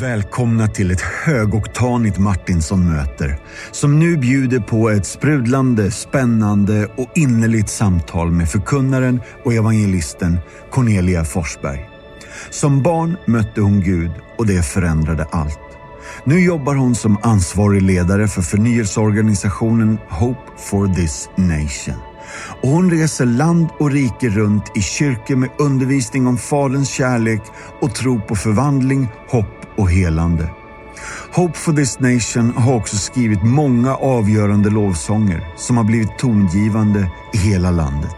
Välkomna till ett högoktanigt Martinsson möter som nu bjuder på ett sprudlande, spännande och innerligt samtal med förkunnaren och evangelisten Cornelia Forsberg. Som barn mötte hon Gud och det förändrade allt. Nu jobbar hon som ansvarig ledare för förnyelseorganisationen Hope for this nation. Och hon reser land och rike runt i kyrkor med undervisning om Faderns kärlek och tro på förvandling, hopp och helande. Hope for this nation har också skrivit många avgörande lovsånger som har blivit tongivande i hela landet.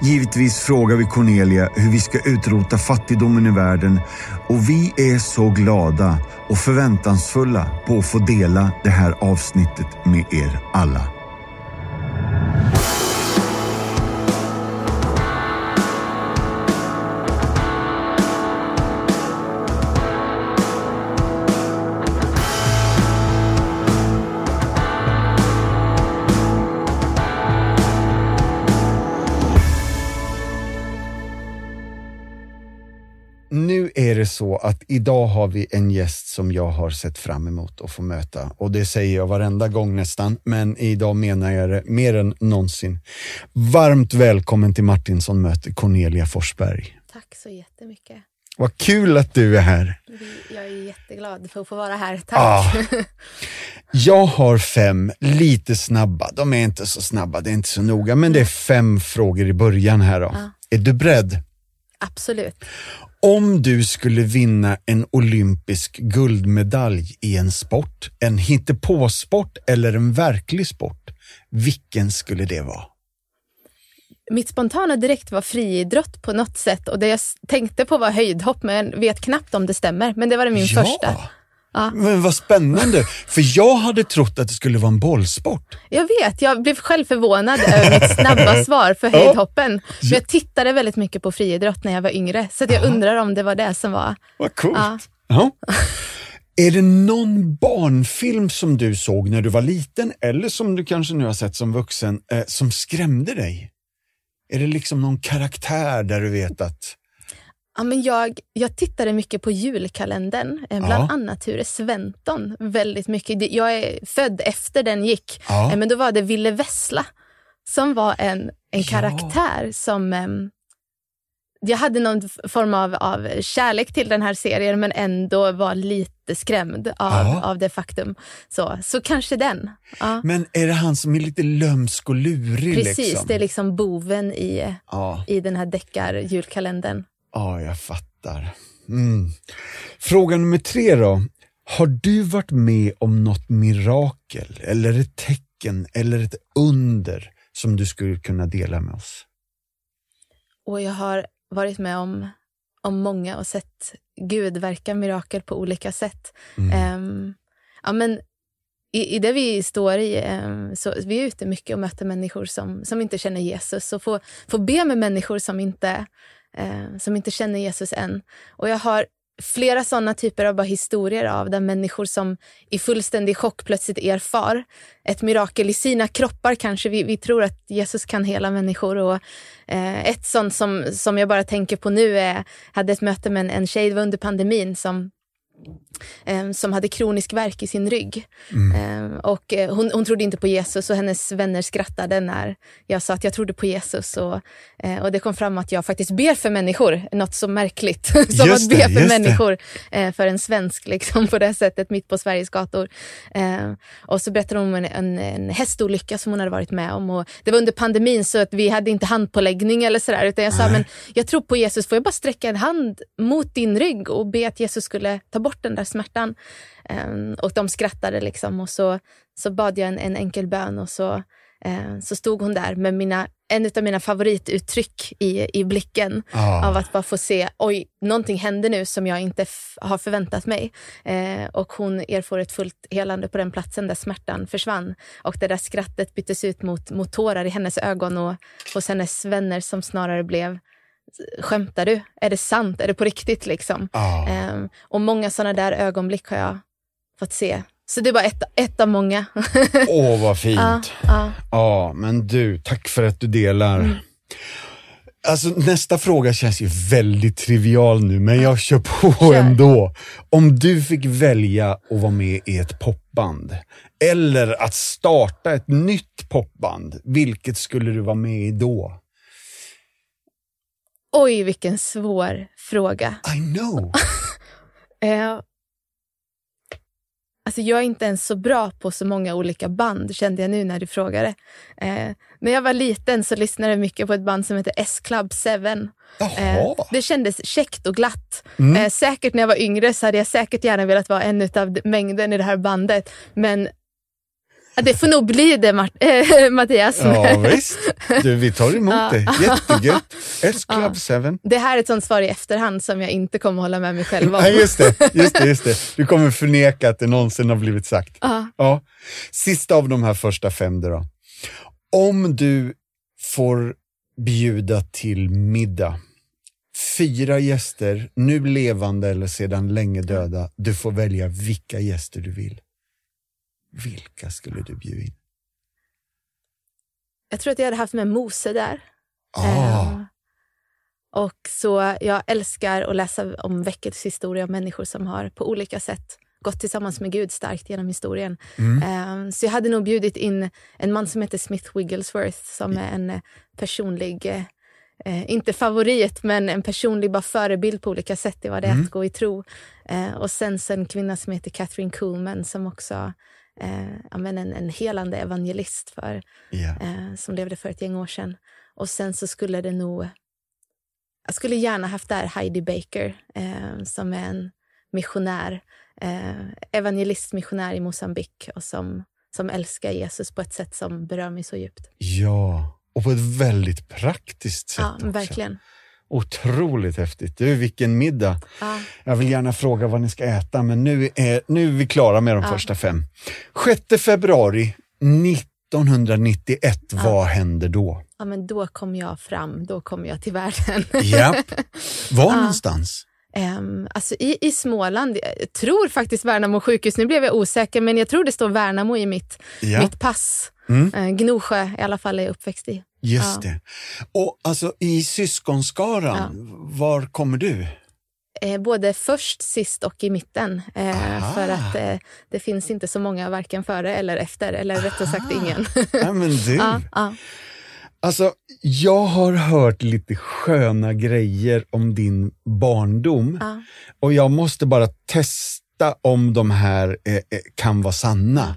Givetvis frågar vi Cornelia hur vi ska utrota fattigdomen i världen och vi är så glada och förväntansfulla på att få dela det här avsnittet med er alla. Att idag har vi en gäst som jag har sett fram emot att få möta och det säger jag varenda gång nästan, men idag menar jag det mer än någonsin. Varmt välkommen till Martinsson möter Cornelia Forsberg. Tack så jättemycket. Vad kul att du är här. Jag är jätteglad för att få vara här. Tack. Ah. Jag har fem, lite snabba. De är inte så snabba, det är inte så noga, men det är fem frågor i början här då. Ja. Är du beredd? Absolut. Om du skulle vinna en olympisk guldmedalj i en sport, en hittepåsport eller en verklig sport, vilken skulle det vara? Mitt spontana direkt var friidrott på något sätt och det jag tänkte på var höjdhopp men vet knappt om det stämmer. Men det var min första. Ja. Men vad spännande, för jag hade trott att det skulle vara en bollsport. Jag vet, jag blev själv förvånad över mitt snabba svar för höjdhoppen. Men jag tittade väldigt mycket på friidrott när jag var yngre så jag undrar om det var det som var... Vad coolt. Ja. Ja. Är det någon barnfilm som du såg när du var liten eller som du kanske nu har sett som vuxen eh, som skrämde dig? Är det liksom någon karaktär där du vet att... Ja, men jag, jag tittade mycket på julkalendern, eh, bland Ja. annat Ture Sventon. Väldigt mycket. Jag är född efter den gick, Ja. Eh, men då var det Ville Vessla som var en, en Ja. karaktär som... ehm, jag hade någon form av, av kärlek till den här serien men ändå var lite skrämd av, Ja. av det faktum. Så, så kanske den. Ja. Men är det han som är lite lömsk och lurig? Precis, liksom? det är liksom boven i, Ja, i den här deckar-julkalendern. Ja, jag fattar. Mm. Fråga nummer tre då. Har du varit med om något mirakel eller ett tecken eller ett under som du skulle kunna dela med oss? Och jag har varit med om, om många och sett Gud verka mirakel på olika sätt. Mm. Ehm, ja, men i, I det vi står i, ehm, så vi är ute mycket och möter människor som, som inte känner Jesus och får, får be med människor som inte, eh, som inte känner Jesus än. Och jag har flera sådana typer av bara historier av där människor som i fullständig chock plötsligt erfar ett mirakel i sina kroppar kanske. Vi, vi tror att Jesus kan hela människor. Och, eh, ett sånt som, som jag bara tänker på nu är, hade ett möte med en, en tjej, det var under pandemin, som som hade kronisk värk i sin rygg. Eh, och eh, hon, hon trodde inte på Jesus och hennes vänner skrattade när jag sa att jag trodde på Jesus. Och, eh, och det kom fram att jag faktiskt ber för människor, något så märkligt som Just att det, be för just det. människor eh, för en svensk liksom, på det sättet mitt på Sveriges gator. Eh, och så berättade hon om en, en, en hästolycka som hon hade varit med om. Och det var under pandemin så att vi hade inte handpåläggning eller sådär. Utan jag sa, Nej. men jag tror på Jesus, får jag bara sträcka en hand mot din rygg och be att Jesus skulle ta bort den där smärtan? Ehm, och de skrattade liksom och så, så bad jag en, en enkel bön och så, eh, så stod hon där med mina, en av mina favorituttryck i, i blicken Ja. av att bara få se, oj, någonting händer nu som jag inte har förväntat mig. Eh, och hon erfor ett fullt helande på den platsen där smärtan försvann. Och det där skrattet byttes ut mot, mot tårar i hennes ögon och hos hennes vänner som snarare blev Skämtar du? Är det sant? Är det på riktigt? liksom? Ja. Ehm, och många sådana där ögonblick har jag fått se. Så det var ett, ett av många. Åh, vad fint. ja, ja. Ja, men du, tack för att du delar. Alltså, nästa fråga känns ju väldigt trivial nu, men jag kör på Kör. ändå. Om du fick välja att vara med i ett popband, eller att starta ett nytt popband, vilket skulle du vara med i då? Oj, vilken svår fråga. I know! Eh, alltså jag är inte ens så bra på så många olika band, kände jag nu när du frågade. Eh, när jag var liten så lyssnade jag mycket på ett band som heter S-Club 7. Eh, det kändes käckt och glatt. Mm. Eh, säkert när jag var yngre så hade jag säkert gärna velat vara en av mängden i det här bandet. Men det får nog bli det, Mart- eh, Mattias. Ja, visst. Du, vi tar emot Ja. det. Jättegött. S-Club 7. Det här är ett sånt svar i efterhand som jag inte kommer hålla med mig själv om. Nej, just det, just det, just det. Du kommer förneka att det någonsin har blivit sagt. Ja. Ja. Sista av de här första fem då. Om du får bjuda till middag, fyra gäster, nu levande eller sedan länge döda, du får välja vilka gäster du vill. Vilka skulle du bjuda in? Jag tror att jag hade haft med Mose där. Ah, Eh, och så jag älskar att läsa om väckelsehistoria om människor som har på olika sätt gått tillsammans med Gud starkt genom historien. mm. Eh, så jag hade nog bjudit in en man som heter Smith Wigglesworth som är en eh, personlig, eh, eh, inte favorit, men en personlig bara förebild på olika sätt i vad det är Mm. att gå i tro. Eh, och sen så en kvinna som heter Catherine Kuhlman som också eh, men en, en helande evangelist för Ja. eh, som levde för ett gäng år sedan. Och sen så skulle det nog... Jag skulle gärna haft där Heidi Baker eh, som är en missionär, eh, evangelistmissionär i Mosambik och som, som älskar Jesus på ett sätt som berör mig så djupt. ja, och på ett väldigt praktiskt sätt Ja, också. Otroligt häftigt. Du, vilken middag. Ja. Jag vill gärna fråga vad ni ska äta, men nu är, nu är vi klara med de Ja. första fem. 6 februari 1991, vad händer då? ja, men då kom jag fram, då kom jag till världen. Japp. Var någonstans? Um, alltså i, I Småland, jag tror faktiskt Värnamo sjukhus, nu blev jag osäker, men jag tror det står Värnamo i mitt, Ja, mitt pass. Mm. Eh, Gnosjö i alla fall är jag uppväxt i. just ja. det. Och alltså i syskonskaran, var kommer du? Eh, både först, sist och i mitten. Eh, för att eh, det finns inte så många varken före eller efter, eller rättare sagt ingen. Ja, men du. ja, ja, Alltså, jag har hört lite sköna grejer om din barndom ja. och jag måste bara testa om de här eh, kan vara sanna.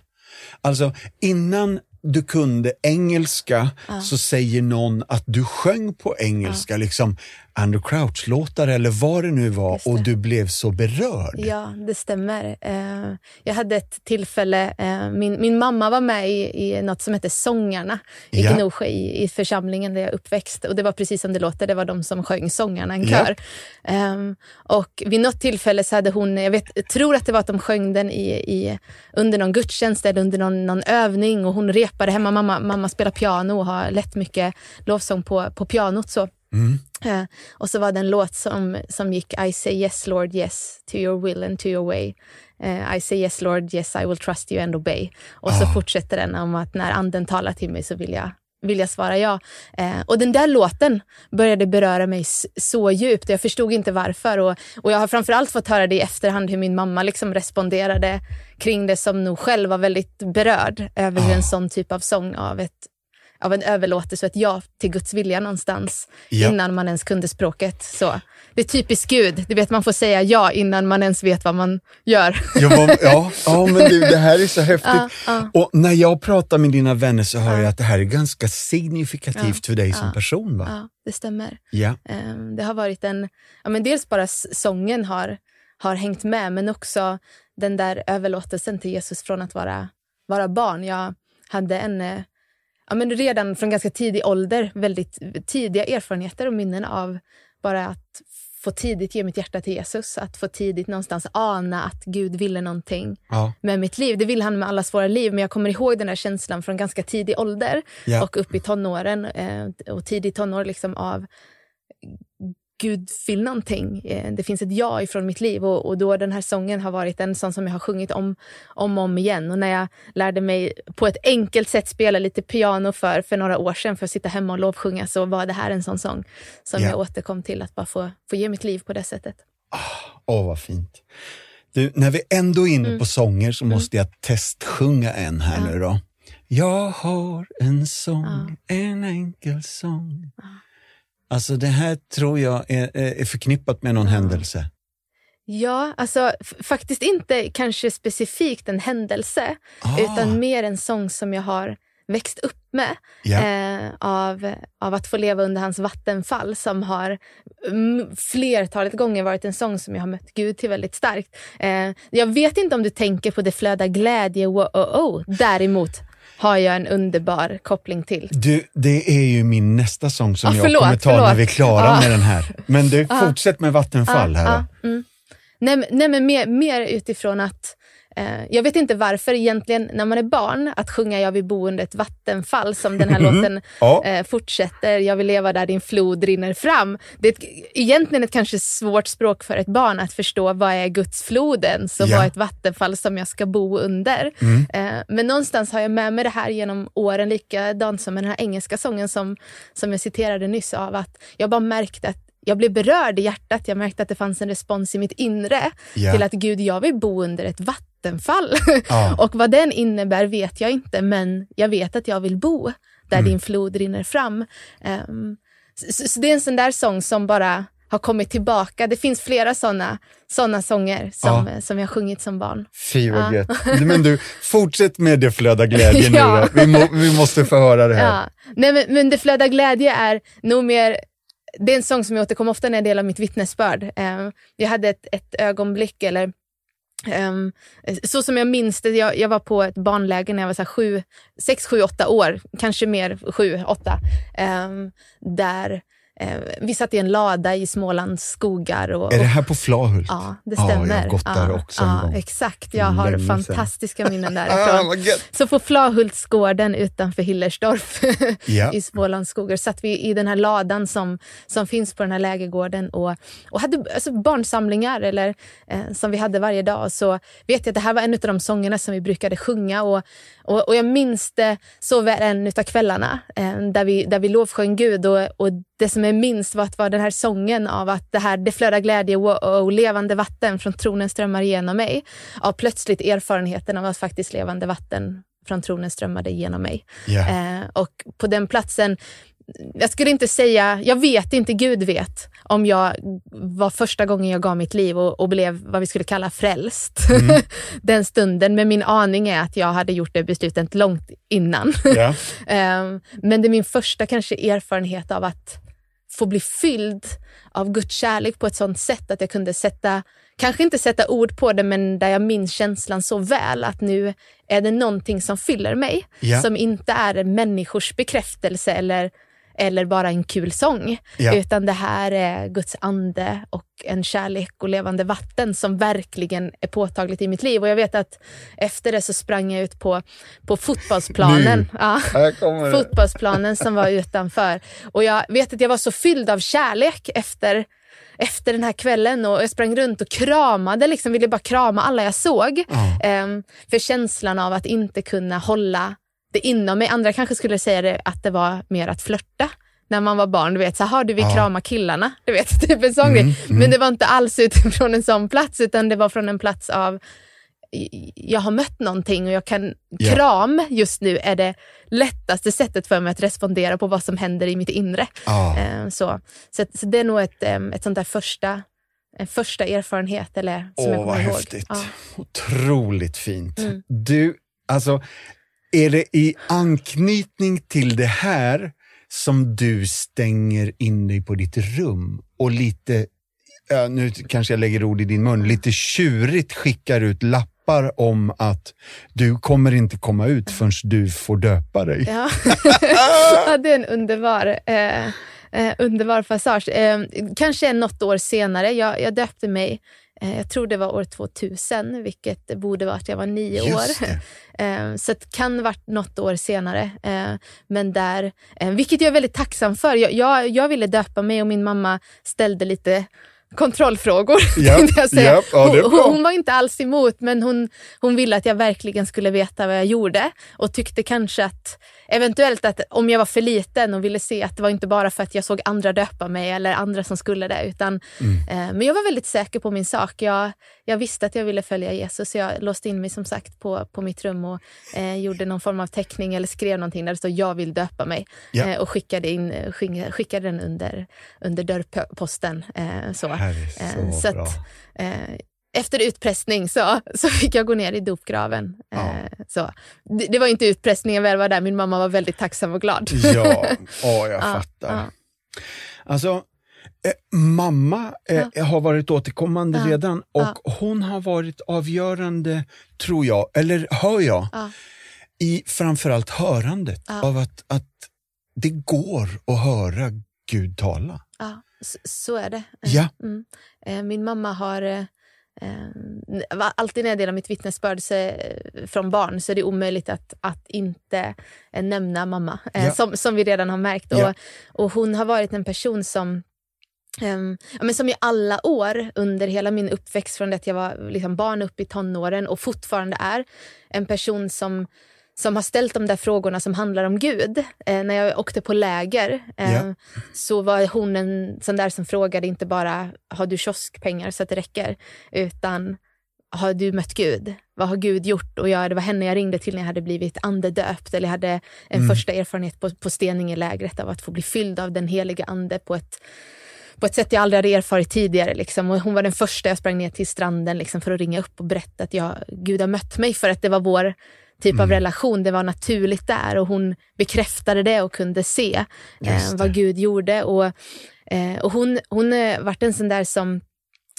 Alltså, innan du kunde engelska Ja. så säger någon att du sjöng på engelska, liksom Andrew Crouch-låtar eller vad det nu var det. och du blev så berörd. Ja, det stämmer. Eh, jag hade ett tillfälle, eh, min, min mamma var med i, i något som heter Sångarna i Ja. Gnosjö i, i församlingen där jag är uppväxt. Och det var precis som det låter, det var de som sjöng Sångarna, en Ja. kör. Ehm, och vid något tillfälle så hade hon, jag, vet, jag tror att det var att de sjöng den i, i, under någon gudstjänst eller under någon, någon övning och hon repade hemma. Mamma, mamma spelar piano och har lätt mycket lovsång på, på pianot. Så. Mm. Eh, och så var det en låt som, som gick I say yes Lord yes to your will and to your way. Eh, I say yes Lord yes I will trust you and obey. Och så Ah. fortsätter den om att när anden talar till mig så vill jag, vill jag svara ja. Eh, och den där låten började beröra mig så djupt. Jag förstod inte varför. Och, och jag har framförallt fått höra det i efterhand hur min mamma liksom responderade kring det som nog själv var väldigt berörd över Ah. en sån typ av sång av ett av en överlåtelse och ett ja till Guds vilja någonstans Ja. innan man ens kunde språket. Så. Det är typiskt Gud. Du vet, man får säga ja innan man ens vet vad man gör. Jag var, ja, ja, men du, det här är så häftigt. Ja, ja. Och när jag pratar med dina vänner så hör Ja. jag att det här är ganska signifikativt för dig som Ja. person. Va? Ja, det stämmer. Ja. Ehm, Det har varit en... Ja, men dels bara sången har, har hängt med, men också den där överlåtelsen till Jesus från att vara, vara barn. Jag hade en... Ja, men redan från ganska tidig ålder väldigt tidiga erfarenheter och minnen av bara att få tidigt ge mitt hjärta till Jesus. Att få tidigt någonstans ana att Gud ville någonting Ja. med mitt liv. Det vill han med allas våra liv, men jag kommer ihåg den här känslan från ganska tidig ålder Ja. och upp i tonåren eh, och tidig tonår liksom av Gud vill någonting. Eh, det finns ett ja ifrån mitt liv och, och då den här sången har varit en sån som jag har sjungit om, om och om igen. Och när jag lärde mig på ett enkelt sätt spela lite piano för, för några år sedan för att sitta hemma och lovsjunga så var det här en sån sång som yeah. jag återkom till att bara få, få ge mitt liv på det sättet. Ah, åh, oh, vad fint. Du, när vi ändå är inne mm. på sånger så mm. måste jag testsjunga en här ja. nu då. Jag har en sång, ja. en enkel sång. Ja. Alltså det här tror jag är, är förknippat med någon ja. händelse. Ja, alltså faktiskt inte kanske specifikt en händelse, ah. utan mer en sång som jag har växt upp med yeah. eh, av, av att få leva under hans vattenfall som har flertalet gånger varit en sång som jag har mött Gud till väldigt starkt. Eh, jag vet inte om du tänker på Det flödar glädje, wow, oh, oh. däremot har jag en underbar koppling till. Du, det är ju min nästa sång som ah, jag förlåt, kommer ta förlåt. när vi är klara ah. med den här. Men du, ah. fortsätt med Vattenfall här då. Mm. Nej, nej, men mer, mer utifrån att jag vet inte varför egentligen när man är barn, att sjunga Jag vill bo under ett vattenfall som den här mm. låten ja. Eh, fortsätter. Jag vill leva där din flod rinner fram. Det är ett, egentligen ett kanske svårt språk för ett barn att förstå vad är Guds floden, så ja. vad är ett vattenfall som jag ska bo under? Mm. Eh, men någonstans har jag med mig det här genom åren, likadant som med den här engelska sången som, som jag citerade nyss av, att jag bara märkte att jag blev berörd i hjärtat. Jag märkte att det fanns en respons i mitt inre yeah. till att Gud, jag vill bo under ett vattenfall. Ah. och vad den innebär vet jag inte, men jag vet att jag vill bo där mm. din flod rinner fram. Um, så, så, det är en sån där sång som bara har kommit tillbaka. Det finns flera såna, såna sånger som, ja. som jag sjungit som barn. Fy vad ja. Men du, fortsätt med Det flödar glädje ja. nu då. Vi, må, vi måste få höra det här. Ja. Nej, men, men Det flödar glädje är nog mer det är en sång som jag återkommer ofta när jag delar mitt vittnesbörd. Uh, jag hade ett, ett ögonblick, eller um, så som jag minns det, jag, jag, var på ett barnläger när jag var så sju, sex, sju, åtta år, kanske mer sju, åtta, um, där Eh, vi satt i en lada i Smålands skogar. Och, är det här på Flahult? Ja, det stämmer. Ja, jag har gått där också ja, en gång. Exakt, jag har Länge fantastiska sedan. minnen därifrån. ah, så på Flahultsgården utanför Hillersdorf yeah. i Smålands skogar satt vi i den här ladan som, som finns på den här lägergården och, och hade alltså, barnsamlingar eller, eh, som vi hade varje dag. Så vet jag att det här var en av de sångerna som vi brukade sjunga och, och, och jag minns det så väl en av kvällarna eh, där, vi, där vi lovsjöng Gud och, och det som är minst var att vara den här sången av att det här det flödar glädje och levande vatten från tronen strömmar igenom mig. Av plötsligt erfarenheten av att faktiskt levande vatten från tronen strömmade igenom mig. Yeah. Eh, och på den platsen jag skulle inte säga, jag vet inte, Gud vet, om jag var första gången jag gav mitt liv och, och blev vad vi skulle kalla frälst mm. den stunden. Men min aning är att jag hade gjort det beslutet långt innan. Yeah. men det är min första kanske erfarenhet av att få bli fylld av Guds kärlek på ett sånt sätt att jag kunde sätta, kanske inte sätta ord på det, men där jag minns känslan så väl att nu är det någonting som fyller mig. Yeah. Som inte är människors bekräftelse eller eller bara en kul sång. Ja. Utan det här är Guds ande och en kärlek och levande vatten som verkligen är påtagligt i mitt liv. Och jag vet att efter det så sprang jag ut på, på fotbollsplanen. Ja, fotbollsplanen som var utanför. Och jag vet att jag var så fylld av kärlek efter efter den här kvällen och jag sprang runt och kramade, liksom, ville bara krama alla jag såg. Mm. Um, för känslan av att inte kunna hålla det inom mig. Andra kanske skulle säga det, att det var mer att flörta när man var barn. Du vet, så här, du vill ja. krama killarna. Du vet, typ en sån mm, mm. Men det var inte alls utifrån en sån plats, utan det var från en plats av jag har mött någonting och jag kan, yeah. kram just nu är det lättaste sättet för mig att respondera på vad som händer i mitt inre. Oh. Så, så, så, det är nog ett, ett sånt där första, en första erfarenhet. Eller, som Åh, jag vad ihåg. häftigt. Ja. Otroligt fint. Mm. Du, alltså är det i anknytning till det här som du stänger in dig på ditt rum och lite, ja, nu kanske jag lägger ord i din mun, lite tjurigt skickar ut lappar om att du kommer inte komma ut förrän du får döpa dig? Ja, ja det är en underbar eh, eh, underbar passage. Eh, kanske något år senare, jag, jag döpte mig jag tror det var år 2000, vilket borde vara att jag var nio Just år. Eh, Så det kan ha varit något år senare. Eh, Men där, eh, vilket jag är väldigt tacksam för. Jag, jag, jag ville döpa mig och min mamma ställde lite kontrollfrågor. Tänkte jag säga. ja, ja, hon, hon var inte alls emot, men hon, hon ville att jag verkligen skulle veta vad jag gjorde och tyckte kanske att eventuellt att om jag var för liten och ville se att det var inte bara för att jag såg andra döpa mig eller andra som skulle det. Utan, Mm. eh, men jag var väldigt säker på min sak. Jag, jag visste att jag ville följa Jesus. Så jag låste in mig som sagt på, på mitt rum och eh, gjorde någon form av teckning eller skrev någonting där det stod jag vill döpa mig. Ja. Eh, och skickade, in, eh, skick- skickade den under, under dörrposten. Eh, så. Så, Eh, så bra. att, eh, efter utpressning så, så fick jag gå ner i dopgraven. Ja. Så. Det, det var inte utpressning, jag väl var där. Min mamma var väldigt tacksam och glad. Ja, åh, jag Ja, fattar. ja. Alltså, eh, mamma eh, har varit återkommande Ja, redan och hon har varit avgörande, tror jag, eller hör jag, Ja. i framförallt hörandet Ja. av att, att det går att höra Gud tala. Ja, så, så är det. Eh, Ja. Mm. Min mamma har... Alltid när jag delar mitt vittnesbörd från barn så är det omöjligt att, att inte nämna mamma, Ja. som, som vi redan har märkt. Ja. Och, och hon har varit en person som ehm, ja, men som i alla år under hela min uppväxt från det att jag var liksom barn upp i tonåren och fortfarande är en person som som har ställt de där frågorna som handlar om Gud. Eh, när jag åkte på läger eh, Ja. så var hon en sån där som frågade inte bara har du kioskpengar så att det räcker, utan har du mött Gud? Vad har Gud gjort? Och jag, det var henne jag ringde till när jag hade blivit andedöpt eller jag hade en Mm. första erfarenhet på, på Steningelägret av att få bli fylld av den heliga ande på ett på ett sätt jag aldrig hade erfarit tidigare. Liksom. Och hon var den första jag sprang ner till stranden liksom, för att ringa upp och berätta att jag, Gud har mött mig för att det var vår typ av relation. Det var naturligt där och hon bekräftade det och kunde se eh, vad Gud gjorde. Och, eh, och hon, hon har varit en sån där som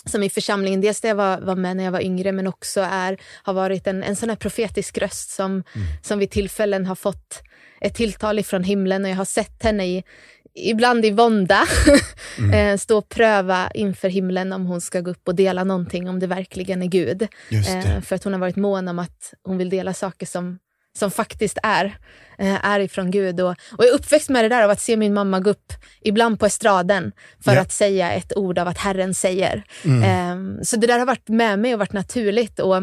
som i församlingen, dels där jag var, var med när jag var yngre, men också är, har varit en, en sån här profetisk röst som, som vid tillfällen har fått ett tilltal ifrån himlen och jag har sett henne i, ibland i vånda eh, stå och pröva inför himlen om hon ska gå upp och dela någonting, om det verkligen är Gud. Eh, för att hon har varit mån om att hon vill dela saker som, som faktiskt är, eh, är ifrån Gud. Och, och jag är uppväxt med det där av att se min mamma gå upp ibland på estraden för Ja. att säga ett ord av att Herren säger. Mm. Eh, så det där har varit med mig och varit naturligt. Och,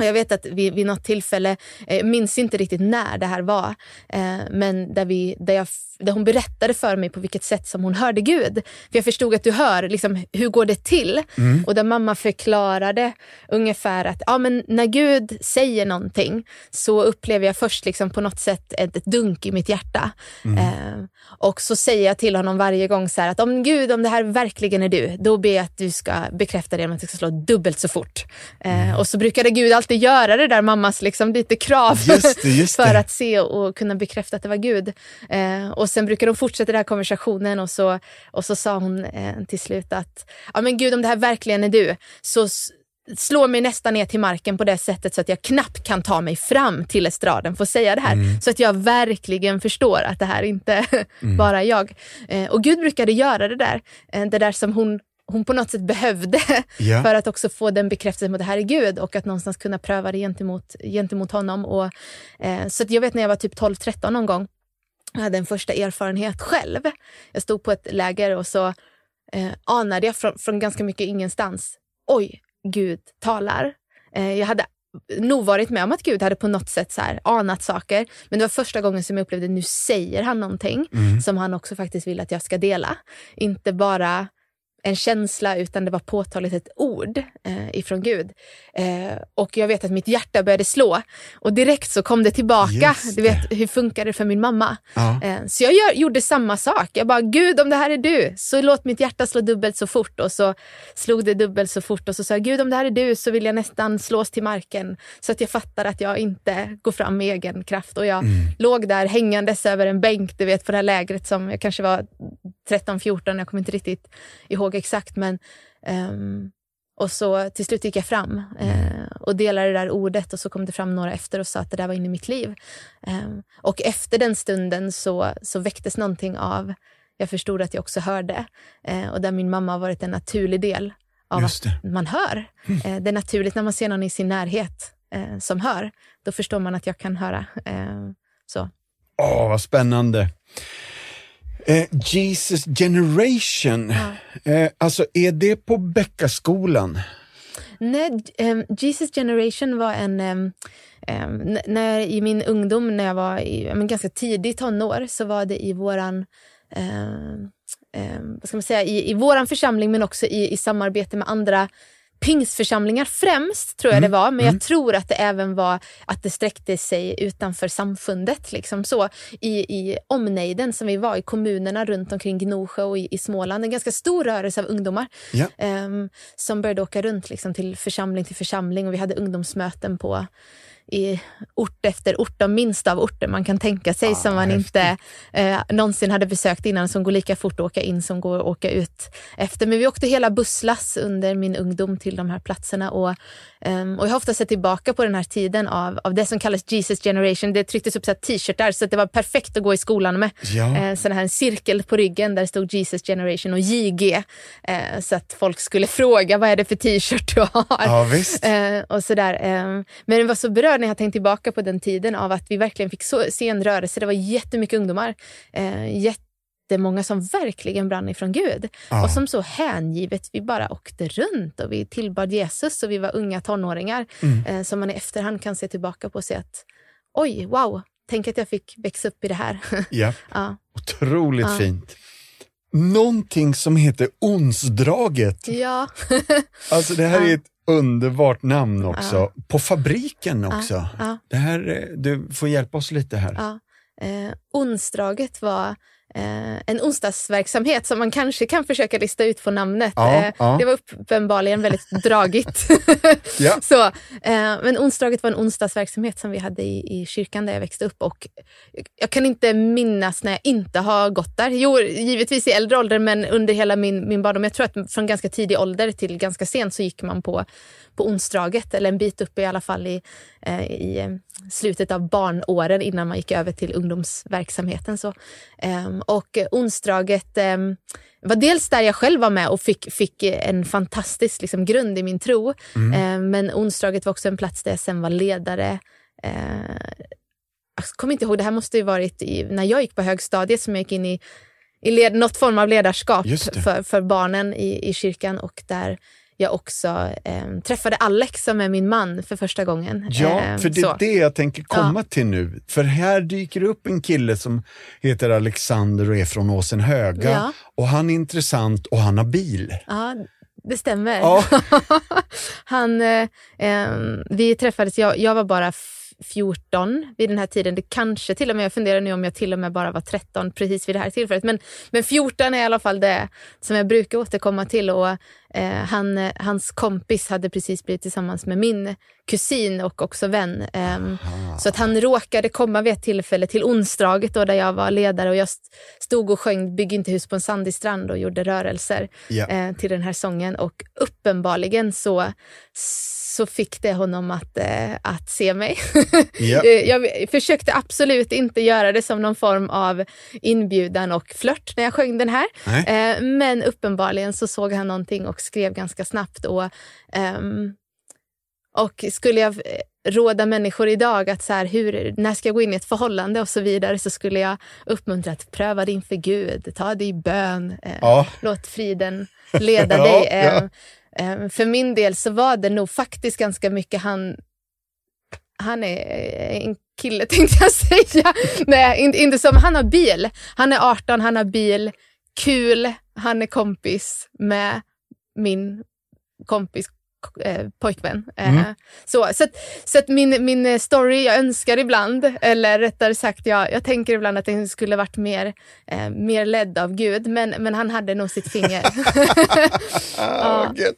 och jag vet att vid, vid något tillfälle, eh, minns inte riktigt när det här var, eh, men där, vi, där, jag, där hon berättade för mig på vilket sätt som hon hörde Gud. För jag förstod att du hör, liksom, hur går det till? Mm. Och där mamma förklarade ungefär att ja, men när Gud säger någonting så upplever jag först liksom på något sätt ett, ett dunk i mitt hjärta. Eh, och så säger jag till honom varje gång så här att om Gud, om det här verkligen är du, då ber jag att du ska bekräfta det genom att du ska slå dubbelt så fort. Eh, och så brukade Gud alltid göra det där mammas liksom lite krav Just det, just för det. att se och kunna bekräfta att det var Gud. Eh, och sen brukade de fortsätta den här konversationen och så, och så sa hon eh, till slut att ja men Gud om det här verkligen är du så s- slå mig nästan ner till marken på det sättet så att jag knappt kan ta mig fram till estraden för att säga det här. Mm. Så att jag verkligen förstår att det här inte bara är jag. Eh, och Gud brukade göra det där, eh, det där som hon hon på något sätt behövde Ja. för att också få den bekräftelsen på att det här är Gud och att någonstans kunna pröva det gentemot, gentemot honom. Och, eh, så jag vet när jag var typ 12-13 någon gång, jag hade en första erfarenhet själv. Jag stod på ett läger och så eh, anade jag från, från ganska mycket ingenstans, oj, Gud talar. Eh, jag hade nog varit med om att Gud hade på något sätt så här anat saker. Men det var första gången som jag upplevde nu säger han någonting som han också faktiskt vill att jag ska dela. Inte bara en känsla utan det var påtagligt ett ord eh, ifrån Gud. Eh, och jag vet att mitt hjärta började slå och direkt så kom det tillbaka. Just Du vet, hur funkar det för min mamma? Ja. Eh, så jag gör, gjorde samma sak. Jag bara, Gud om det här är du, så låt mitt hjärta slå dubbelt så fort. Och så slog det dubbelt så fort och så sa jag, Gud om det här är du så vill jag nästan slås till marken. Så att jag fattar att jag inte går fram med egen kraft. Och jag låg där hängandes över en bänk, du vet på det här lägret som jag kanske var 13-14, jag kommer inte riktigt ihåg exakt. Men, ehm, och så till slut gick jag fram eh, och delade det där ordet och så kom det fram några efter och sa att det där var inne i mitt liv. Ehm, och efter den stunden så, så väcktes någonting av, jag förstod att jag också hörde. Eh, och där min mamma har varit en naturlig del av att man hör. Mm. det är naturligt när man ser någon i sin närhet eh, som hör. Då förstår man att jag kan höra. Eh, så. Åh, vad spännande. Eh, Jesus Generation, ja. eh, alltså är det på Bäckaskolan? Nej, um, Jesus Generation var en... Um, um, när, I min ungdom, när jag var i, men ganska tidigt tonår, så var det i våran... vad ska man säga, i, i våran församling men också i, i samarbete med andra pingstförsamlingar främst, tror jag mm. det var. Men mm. jag tror att det även var att det sträckte sig utanför samfundet. Liksom så. I, I omnejden som vi var, i kommunerna runt omkring Gnosjö och i, i Småland. En ganska stor rörelse av ungdomar ja. um, som började åka runt liksom, till församling till församling. Och vi hade ungdomsmöten på i ort efter ort, de minsta av orter man kan tänka sig ah, som man häftigt. inte eh, någonsin hade besökt innan, som går lika fort att åka in som går att åka ut efter. Men vi åkte hela busslass under min ungdom till de här platserna och, um, och jag har ofta sett tillbaka på den här tiden av, av det som kallas Jesus generation. Det trycktes upp t-shirtar så det var perfekt att gå i skolan med. Ja. Eh, så här en cirkel på ryggen där det stod Jesus generation och JG eh, så att folk skulle fråga vad är det för t-shirt du har. Ja, visst. Eh, och sådär. Eh, men det var så berörd när jag tänkt tillbaka på den tiden av att vi verkligen fick så, se en rörelse. Det var jättemycket ungdomar. Eh, jättemånga som verkligen brann ifrån Gud. Ja. Och som så hängivet, vi bara åkte runt och vi tillbad Jesus och vi var unga tonåringar. Mm. Eh, som man i efterhand kan se tillbaka på och se att oj, wow, tänk att jag fick växa upp i det här. Ja, ja. otroligt ja. fint. Någonting som heter Onsdraget. Ja. alltså det här är ett underbart namn också. Ja. På fabriken också. Ja, ja. Det här, eh, du får hjälpa oss lite här. Ja. Eh, onsdraget var eh, en onsdagsverksamhet som man kanske kan försöka lista ut på namnet. Ja, eh, ja. Det var uppenbarligen väldigt dragigt. ja. Så, eh, men onsdaget var en onsdagsverksamhet som vi hade i, i kyrkan där jag växte upp och jag kan inte minnas när jag inte har gått där. Jo, givetvis i äldre ålder men under hela min, min barndom. Jag tror att från ganska tidig ålder till ganska sent så gick man på på onsdraget, eller en bit upp i alla fall i, eh, i eh, slutet av barnåren innan man gick över till ungdomsverksamheten. Så, ehm, och onsdraget ehm, var dels där jag själv var med och fick, fick en fantastisk liksom, grund i min tro. Mm. Ehm, men onsdraget var också en plats där jag sen var ledare eh, jag kommer inte ihåg, det här måste ju varit i, när jag gick på högstadiet som jag gick in i, i led, något form av ledarskap för, för barnen i, i kyrkan och där jag också eh, träffade Alex som är min man för första gången. Ja, eh, för det är så. det jag tänker komma ja. till nu. För här dyker upp en kille som heter Alexander och är från Åsenhöga. Ja. Och han är intressant och han har bil. Ja, det stämmer. Ja. han, eh, vi träffades, jag, jag var bara 14 vid den här tiden. Det kanske till och med, jag funderar nu om jag till och med bara var 13 precis vid det här tillfället. Men, men 14 är i alla fall det som jag brukar återkomma till. Och, eh, han, hans kompis hade precis blivit tillsammans med min kusin och också vän. Eh, så att han råkade komma vid ett tillfälle till onsdaget då, där jag var ledare och jag stod och sjöng Bygg inte hus på en sandig strand och gjorde rörelser ja. eh, till den här sången. Och uppenbarligen så så fick det honom att, äh, att se mig. Yep. jag försökte absolut inte göra det som någon form av inbjudan och flört när jag sjöng den här. Äh, men uppenbarligen så såg han någonting och skrev ganska snabbt. Och, ähm, och skulle jag råda människor idag att så här, hur, när ska jag gå in i ett förhållande och så vidare så skulle jag uppmuntra att pröva det inför Gud, ta det i bön, eh, ja. låt friden leda dig. ja, ja. Eh, för min del så var det nog faktiskt ganska mycket han... Han är eh, en kille tänkte jag säga. Nej, inte, inte som, han har bil. Han är 18, han har bil, kul, han är kompis med min kompis eh, pojkvän. Eh, mm. så så, att, så att min, min story, jag önskar ibland, eller rättare sagt jag, jag tänker ibland att den skulle varit mer, eh, mer ledd av Gud, men, men han hade nog sitt finger. ah, ja.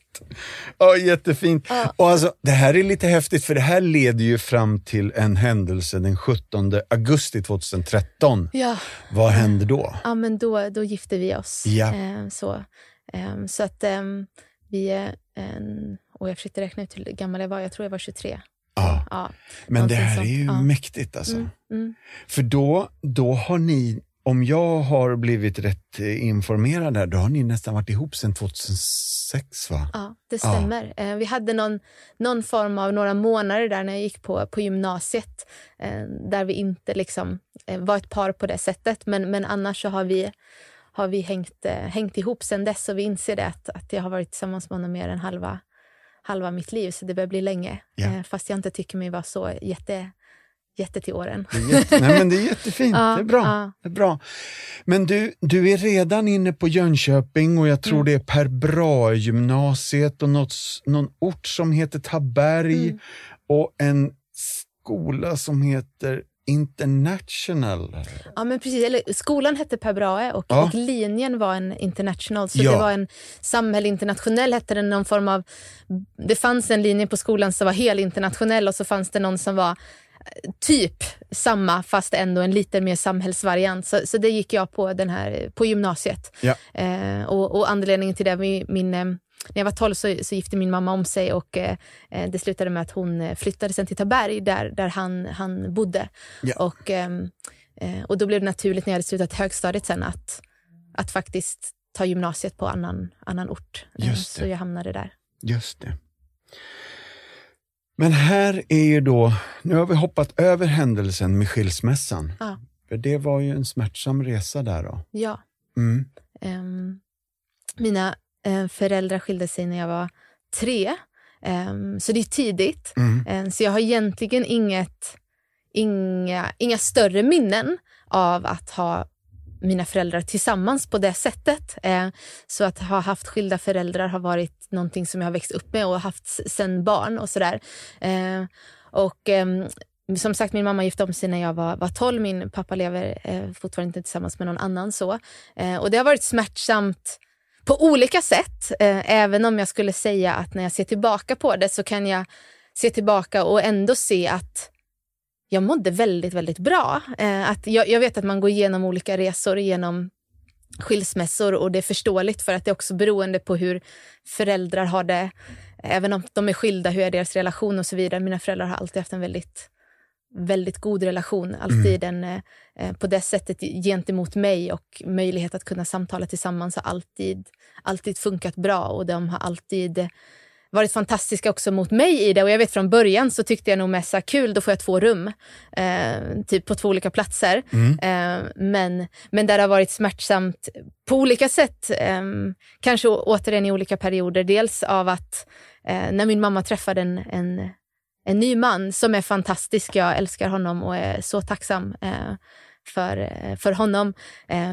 oh, jättefint. Ja. Och alltså, det här är lite häftigt för det här leder ju fram till en händelse den 17 augusti 2013. Ja. Vad hände då? Ja, men då, då gifte vi oss. Ja. Eh, så, eh, så att ehm, vi är en och jag försökte räkna ut hur gammal jag var. Jag tror jag var 23. Ja. ja Men det här är ju ja. mäktigt alltså. Mm, mm. För då, då har ni om jag har blivit rätt eh, informerad där, då har ni nästan varit ihop sedan 2006 va? Ja, det stämmer. Ja. Eh, vi hade någon, någon form av några månader där när jag gick på, på gymnasiet eh, där vi inte liksom var ett par på det sättet. Men, men annars så har vi, har vi hängt, hängt ihop sedan dess och vi inser det att, att jag har varit tillsammans med honom mer än halva, halva mitt liv. Så det börjar bli länge. Ja. Fast jag inte tycker mig vara så jätte jätte till åren. Jätte, nej, men det är jättefint, ja, det, är bra, ja. det är bra. Men du, du är redan inne på Jönköping och jag tror mm. det är Per Brahe-gymnasiet och något, någon ort som heter Taberg mm. och en skola som heter International. Ja, men precis. Eller, skolan hette Per Brahe och, ja. och linjen var en international. Så ja. det var en samhälle internationell hette den. Någon form av, det fanns en linje på skolan som var helinternationell och så fanns det någon som var typ samma fast ändå en lite mer samhällsvariant. Så, så det gick jag på, den här, på gymnasiet. Ja. Eh, och, och, anledningen till det, min, min eh, när jag var 12 så, så, gifte min mamma om sig och eh, eh det slutade med att hon eh, flyttade sen till Taberg där, där han, han bodde. Ja. Och, ehm, eh, och då blev det naturligt när jag hade slutat högstadiet sen att, att faktiskt ta gymnasiet på annan, annan ort. så jag hamnade där. Just det. Men här är ju då, nu har vi hoppat över händelsen med skilsmässan. Ja. För det var ju en smärtsam resa där då. Ja. Mm. Um, mina föräldrar skilde sig när jag var tre, um, så det är tidigt. Mm. Um, så jag har egentligen inget, inga, inga större minnen av att ha mina föräldrar tillsammans på det sättet. Eh, så att ha haft skilda föräldrar har varit någonting som jag har växt upp med och haft sen barn och sådär. Eh, och eh, som sagt, min mamma gifte om sig när jag var, var 12. Min pappa lever eh, fortfarande inte tillsammans med någon annan. så. Eh, och det har varit smärtsamt på olika sätt. Eh, även om jag skulle säga att när jag ser tillbaka på det så kan jag se tillbaka och ändå se att jag mådde väldigt, väldigt bra. Eh, att jag, jag, vet att man går igenom olika resor, genom skilsmässor och det är förståeligt för att det är också beroende på hur föräldrar har det. Även om de är skilda, hur är deras relation och så vidare. Mina föräldrar har alltid haft en väldigt, väldigt god relation. Alltid mm. en, eh, på det sättet gentemot mig och möjlighet att kunna samtala tillsammans har alltid, alltid funkat bra och de har alltid varit fantastiska också mot mig i det. Och jag vet från början så tyckte jag nog mest så kul, då får jag två rum. Eh, typ på två olika platser. Mm. Eh, men, men där det har varit smärtsamt på olika sätt. Eh, kanske återigen i olika perioder. Dels av att eh, när min mamma träffade en, en, en ny man som är fantastisk. Jag älskar honom och är så tacksam eh, för, eh, för honom.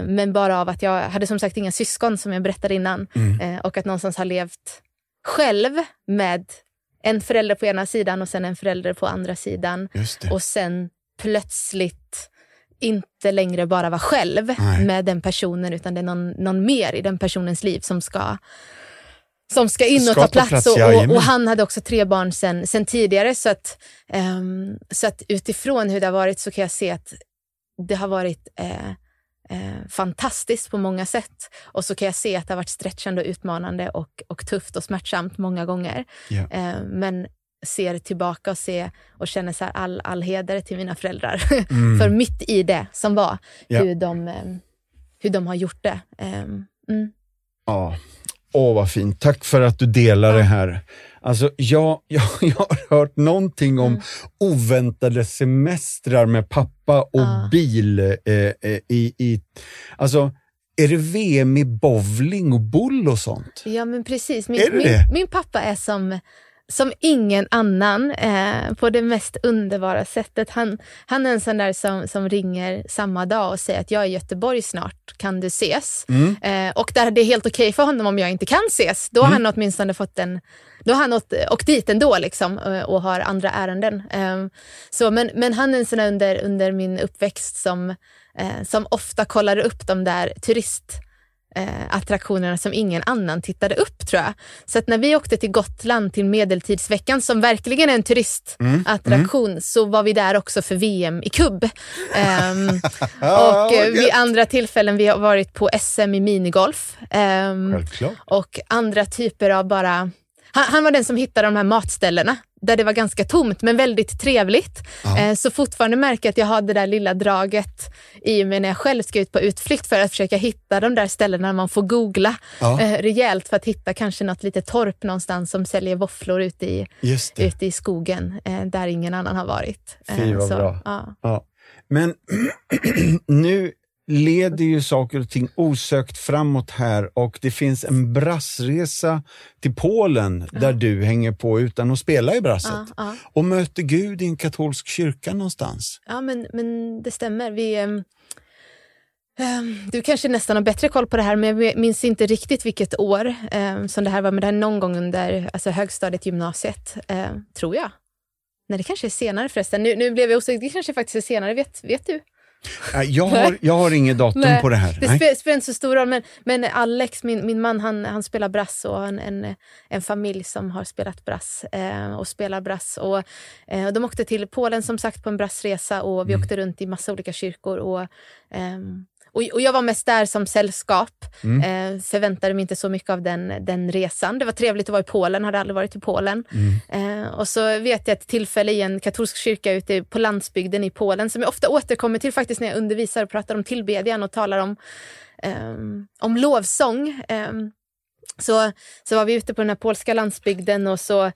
men bara av att jag hade som sagt inga syskon som jag berättade innan. Mm. och att någonstans ha levt själv med en förälder på ena sidan och sen en förälder på andra sidan. Och sen plötsligt inte längre bara vara själv Nej. med den personen utan det är någon, någon mer i den personens liv som ska som ska in och ta plats. plats och, och, och, han hade också tre barn sen, sen tidigare. Så att, um, så att utifrån hur det har varit så kan jag se att det har varit uh, eh, fantastiskt på många sätt. Och så kan jag se att det har varit stretchande och utmanande och, och tufft och smärtsamt många gånger. Yeah. Eh, men ser tillbaka och ser och känner så all, all heder till mina föräldrar. Mm. För mitt i det som var, yeah. hur, de, eh, hur de har gjort det. Eh, mm. Ja, åh vad fint. Tack för att du delar det här. Alltså, jag, jag, jag har hört någonting om mm. oväntade semestrar med pappa och ah. bil. Eh, eh, i, i, alltså, är det VM i bowling och boll och sånt? Ja, men precis. Min, min, min, pappa är som som ingen annan eh, på det mest underbara sättet. Han, han är en sån där som, som ringer samma dag och säger att jag är i Göteborg snart, kan du ses? Mm. Eh, och där det är helt okej okay för honom om jag inte kan ses. Då har mm. han åtminstone fått en då har han åkt, åkt dit ändå liksom, eh, och har andra ärenden. Um, så, men, men han är en sån under, under min uppväxt som, eh, som ofta kollar upp de där turist eh, attraktionerna som ingen annan tittade upp tror jag. Så att när vi åkte till Gotland till Medeltidsveckan som verkligen är en turistattraktion mm. mm. så var vi där också för VM i kubb. Um, och eh, vid andra tillfällen vi har varit på SM i minigolf. Um, och andra typer av bara han, han, var den som hittade de här matställena där det var ganska tomt men väldigt trevligt. Eh, så fortfarande märker jag att jag har det där lilla draget i mig när jag själv ska ut på utflykt för att försöka hitta de där ställena man får googla Ja. eh, rejält för att hitta kanske något litet torp någonstans som säljer våfflor ute i, ute i skogen eh, där ingen annan har varit. Fy, vad så, bra. Ja. Ja. Men nu leder ju saker och ting osökt framåt här och det finns en brassresa till Polen där du hänger på utan att spela i brasset Ja, ja. och möter Gud i en katolsk kyrka någonstans. Ja, men, men det stämmer. Vi, ehm, du kanske nästan har bättre koll på det här, men jag minns inte riktigt vilket år ehm, som det här var. Men det här är någon gång under alltså, högstadiet, gymnasiet, tror jag. Nej, det kanske är senare förresten. Nu, nu blev jag osäker. Det kanske faktiskt är senare. Vet, vet du? Äh, Jag har, jag har inget datum Nej, på det här. Det spelar inte så stor roll, men, men Alex, min, min man, han, han spelar brass och har en, en, en familj som har spelat brass eh, och spelar brass. Och, eh, de åkte till Polen som sagt på en brassresa och vi åkte runt i massa olika kyrkor. Och, ehm, och, och jag var mest där som sällskap. Eh, förväntade mig inte så mycket av den, den resan. Det var trevligt att vara i Polen, hade aldrig varit i Polen. Eh, Eh, och så vet jag ett tillfälle i en katolsk kyrka ute på landsbygden i Polen som jag ofta återkommer till faktiskt när jag undervisar och pratar om tillbedjan och talar om, ehm, om lovsång. Ehm, så, så var vi ute på den här polska landsbygden och så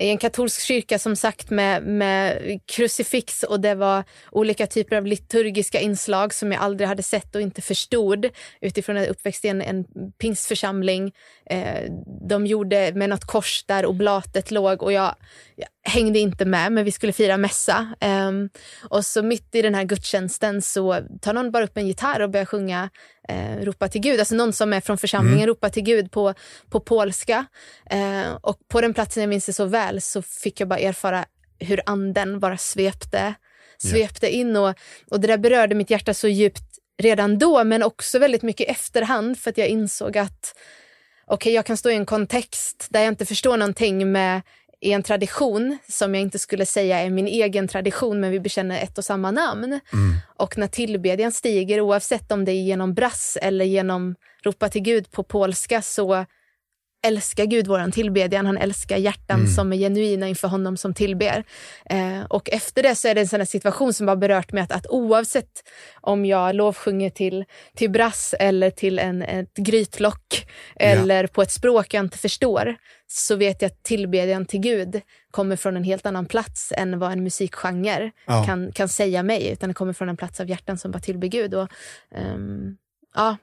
i en katolsk kyrka som sagt med, med krucifix och det var olika typer av liturgiska inslag som jag aldrig hade sett och inte förstod utifrån att jag uppväxt i en, en pingstförsamling. Eh, de gjorde med något kors där oblatet låg och jag, jag hängde inte med men vi skulle fira mässa. Ehm, och så mitt i den här gudstjänsten så tar någon bara upp en gitarr och börjar sjunga eh, Ropa till Gud. Alltså någon som är från församlingen ropar till Gud på, på polska. Eh, och på den platsen, jag minns det så väl, så fick jag bara erfara hur anden bara svepte, svepte in. Och, och det där berörde mitt hjärta så djupt redan då, men också väldigt mycket i efterhand för att jag insåg att okej, jag kan stå i en kontext där jag inte förstår någonting med i en tradition som jag inte skulle säga är min egen tradition, men vi bekänner ett och samma namn. Och när tillbedjan stiger, oavsett om det är genom brass eller genom ropa till Gud på polska, så älskar Gud våran tillbedjan. Han älskar hjärtan som är genuina inför honom som tillber. Eh, och efter det så är det en sån situation som har berört mig att, att oavsett om jag lovsjunger till, till brass eller till en, ett grytlock eller på ett språk jag inte förstår så vet jag att tillbedjan till Gud kommer från en helt annan plats än vad en musikgenre Ja. kan, kan säga mig. Utan det kommer från en plats av hjärtan som bara tillber Gud. Och, ehm, ja,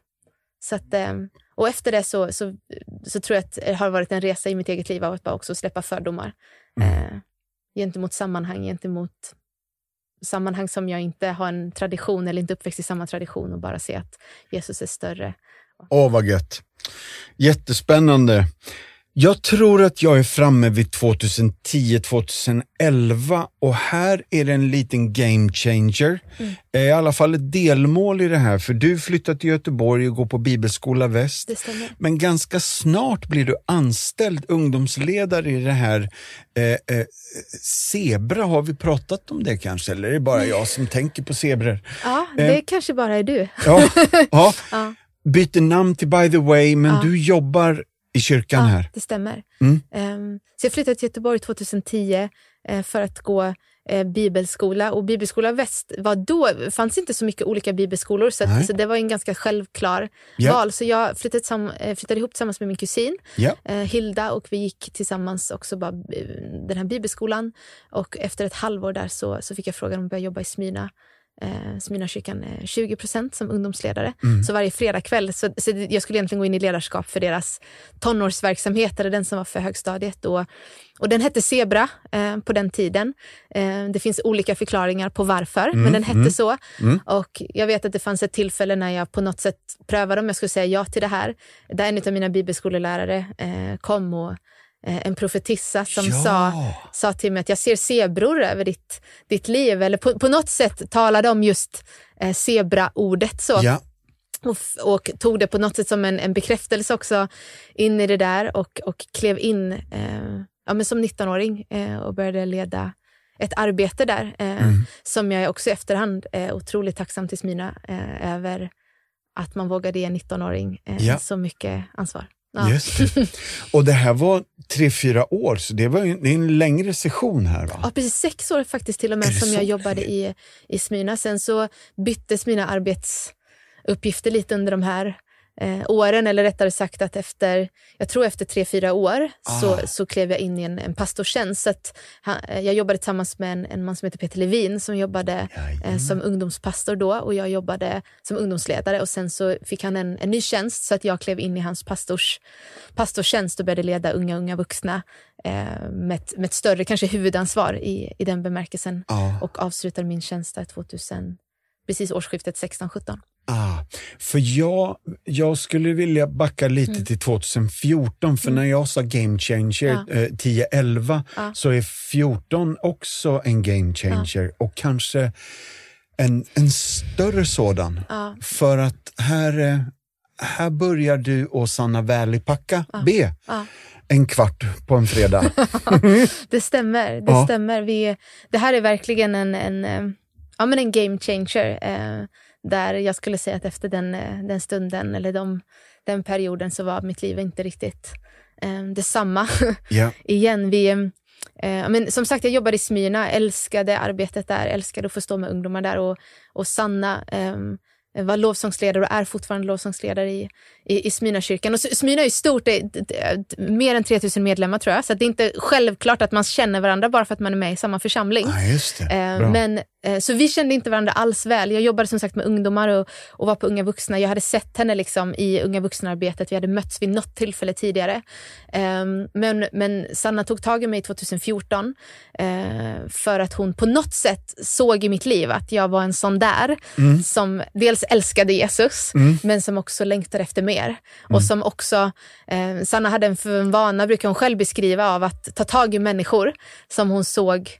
så att, ehm, och efter det så, så, så tror jag att det har varit en resa i mitt eget liv av att bara också släppa fördomar. Eh, gentemot sammanhang, gentemot sammanhang som jag inte har en tradition eller inte uppväxt i samma tradition och bara se att Jesus är större. Åh, vad gött. Jättespännande. Jag tror att jag är framme vid 2010-2011 och här är det en liten game changer. Eh, I alla fall ett delmål i det här, för du flyttar till Göteborg och går på Bibelskola Väst. Men ganska snart blir du anställd ungdomsledare i det här eh, eh, Zebra. Har vi pratat om det kanske? Eller är det bara jag som tänker på zebror? Ja, det kanske bara är du. Ja, ja. Ja. Byter namn till By the way, men Ja. du jobbar i kyrkan Ja, här. det stämmer. Mm. Ehm, så jag flyttade till Göteborg 2010 eh, för att gå eh, bibelskola. Och Bibelskola Väst var då, fanns inte så mycket olika bibelskolor så, att, så det var en ganska självklar Ja. val. Så jag flyttade, sam, eh, flyttade ihop tillsammans med min kusin Ja. Hilda och vi gick tillsammans också bara, den här bibelskolan. Och efter ett halvår där så, så fick jag frågan om att börja jobba i Smyna. Eh, Smyrnakyrkan eh, 20% som ungdomsledare. Så varje fredagkväll, så, så jag skulle egentligen gå in i ledarskap för deras tonårsverksamhet, eller den som var för högstadiet. Och, och den hette Zebra eh, på den tiden. Eh, det finns olika förklaringar på varför, men den hette så. Och jag vet att det fanns ett tillfälle när jag på något sätt prövade om jag skulle säga ja till det här. Där en av mina bibelskolelärare eh, kom och en profetissa som Ja. sa, sa till mig att jag ser zebror över ditt, ditt liv. Eller på, på något sätt talade om just eh, zebra-ordet. Så Ja. och, och tog det på något sätt som en, en bekräftelse också in i det där och, och klev in eh, ja, men som 19-åring eh, och började leda ett arbete där eh, som jag också i efterhand är otroligt tacksam till Smyna eh, över att man vågade ge en 19-åring eh, Ja. så mycket ansvar. Ja. Just det. Och det här var tre, fyra år, så det var det är en längre session här va? Ja, precis. Sex år faktiskt till och med som så jag jobbade i, i Smyrna. Sen så byttes mina arbetsuppgifter lite under de här eh, åren, eller rättare sagt att efter, jag tror efter tre, fyra år så, Ah. så klev jag in i en, en pastortjänst. Så han, eh, jag jobbade tillsammans med en, en man som heter Peter Levin som jobbade eh, som ungdomspastor då och jag jobbade som ungdomsledare och sen så fick han en, en ny tjänst så att jag klev in i hans pastors, pastortjänst och började leda unga, unga vuxna eh, med, ett, med ett större kanske huvudansvar i, i den bemärkelsen Ja. och avslutade min tjänst där 2000, precis årsskiftet 16-17. Ah, för jag, jag skulle vilja backa lite Mm. till 2014, för när jag sa game changer Ja. eh, 10-11 Ja. så är 14 också en game changer och kanske en, en större sådan. Ja. För att här, eh, här börjar du och Sanna Valleypacka be Ja. en kvart på en fredag. Det stämmer. Det Ja. stämmer. Vi, det här är verkligen en, en, eh, ja, men en game changer. Eh, där jag skulle säga att efter den, eh, den stunden eller de, den perioden så var mitt liv inte riktigt eh, detsamma. ja. Igen, vi, eh, men som sagt, jag jobbade i Smyrna, älskade arbetet där, älskade att få stå med ungdomar där och, och Sanna eh, var lovsångsledare och är fortfarande lovsångsledare i, i, i Smyrnakyrkan. Och Smyrna är ju stort, det är, det är mer än 3000 medlemmar tror jag, så det är inte självklart att man känner varandra bara för att man är med i samma församling. Ah. Eh, men, eh, så vi kände inte varandra alls väl. Jag jobbade som sagt med ungdomar och, och var på Unga vuxna. Jag hade sett henne liksom i Unga vuxna-arbetet. Vi hade mötts vid något tillfälle tidigare. Eh, men, men Sanna tog tag i mig 2014 eh, för att hon på något sätt såg i mitt liv att jag var en sån där som dels älskade Jesus men som också längtade efter mer. Och som också, eh, Sanna hade en, för en vana, brukar hon själv beskriva, av att ta tag i människor som hon såg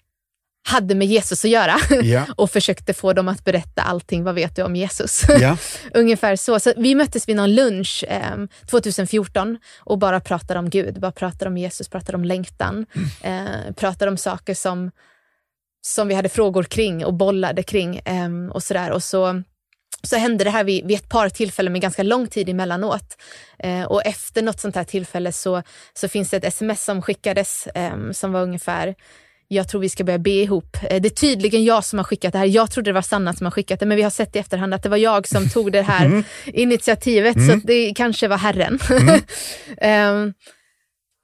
hade med Jesus att göra Ja. och försökte få dem att berätta allting. Vad vet du om Jesus? Ja. Ungefär så. så. Vi möttes vid någon lunch eh, 2014 och bara pratade om Gud, bara pratade om Jesus, pratade om längtan, eh, pratade om saker som, som vi hade frågor kring och bollade kring eh, och sådär. Och så, så hände det här vid, vid ett par tillfällen med ganska lång tid emellanåt. Eh, och efter något sånt här tillfälle så, så finns det ett sms som skickades eh, som var ungefär jag tror vi ska börja be ihop. Eh, Det är tydligen jag som har skickat det här. Jag trodde det var Sanna som har skickat det, men vi har sett i efterhand att det var jag som tog det här initiativet, så att det kanske var Herren. Ehm,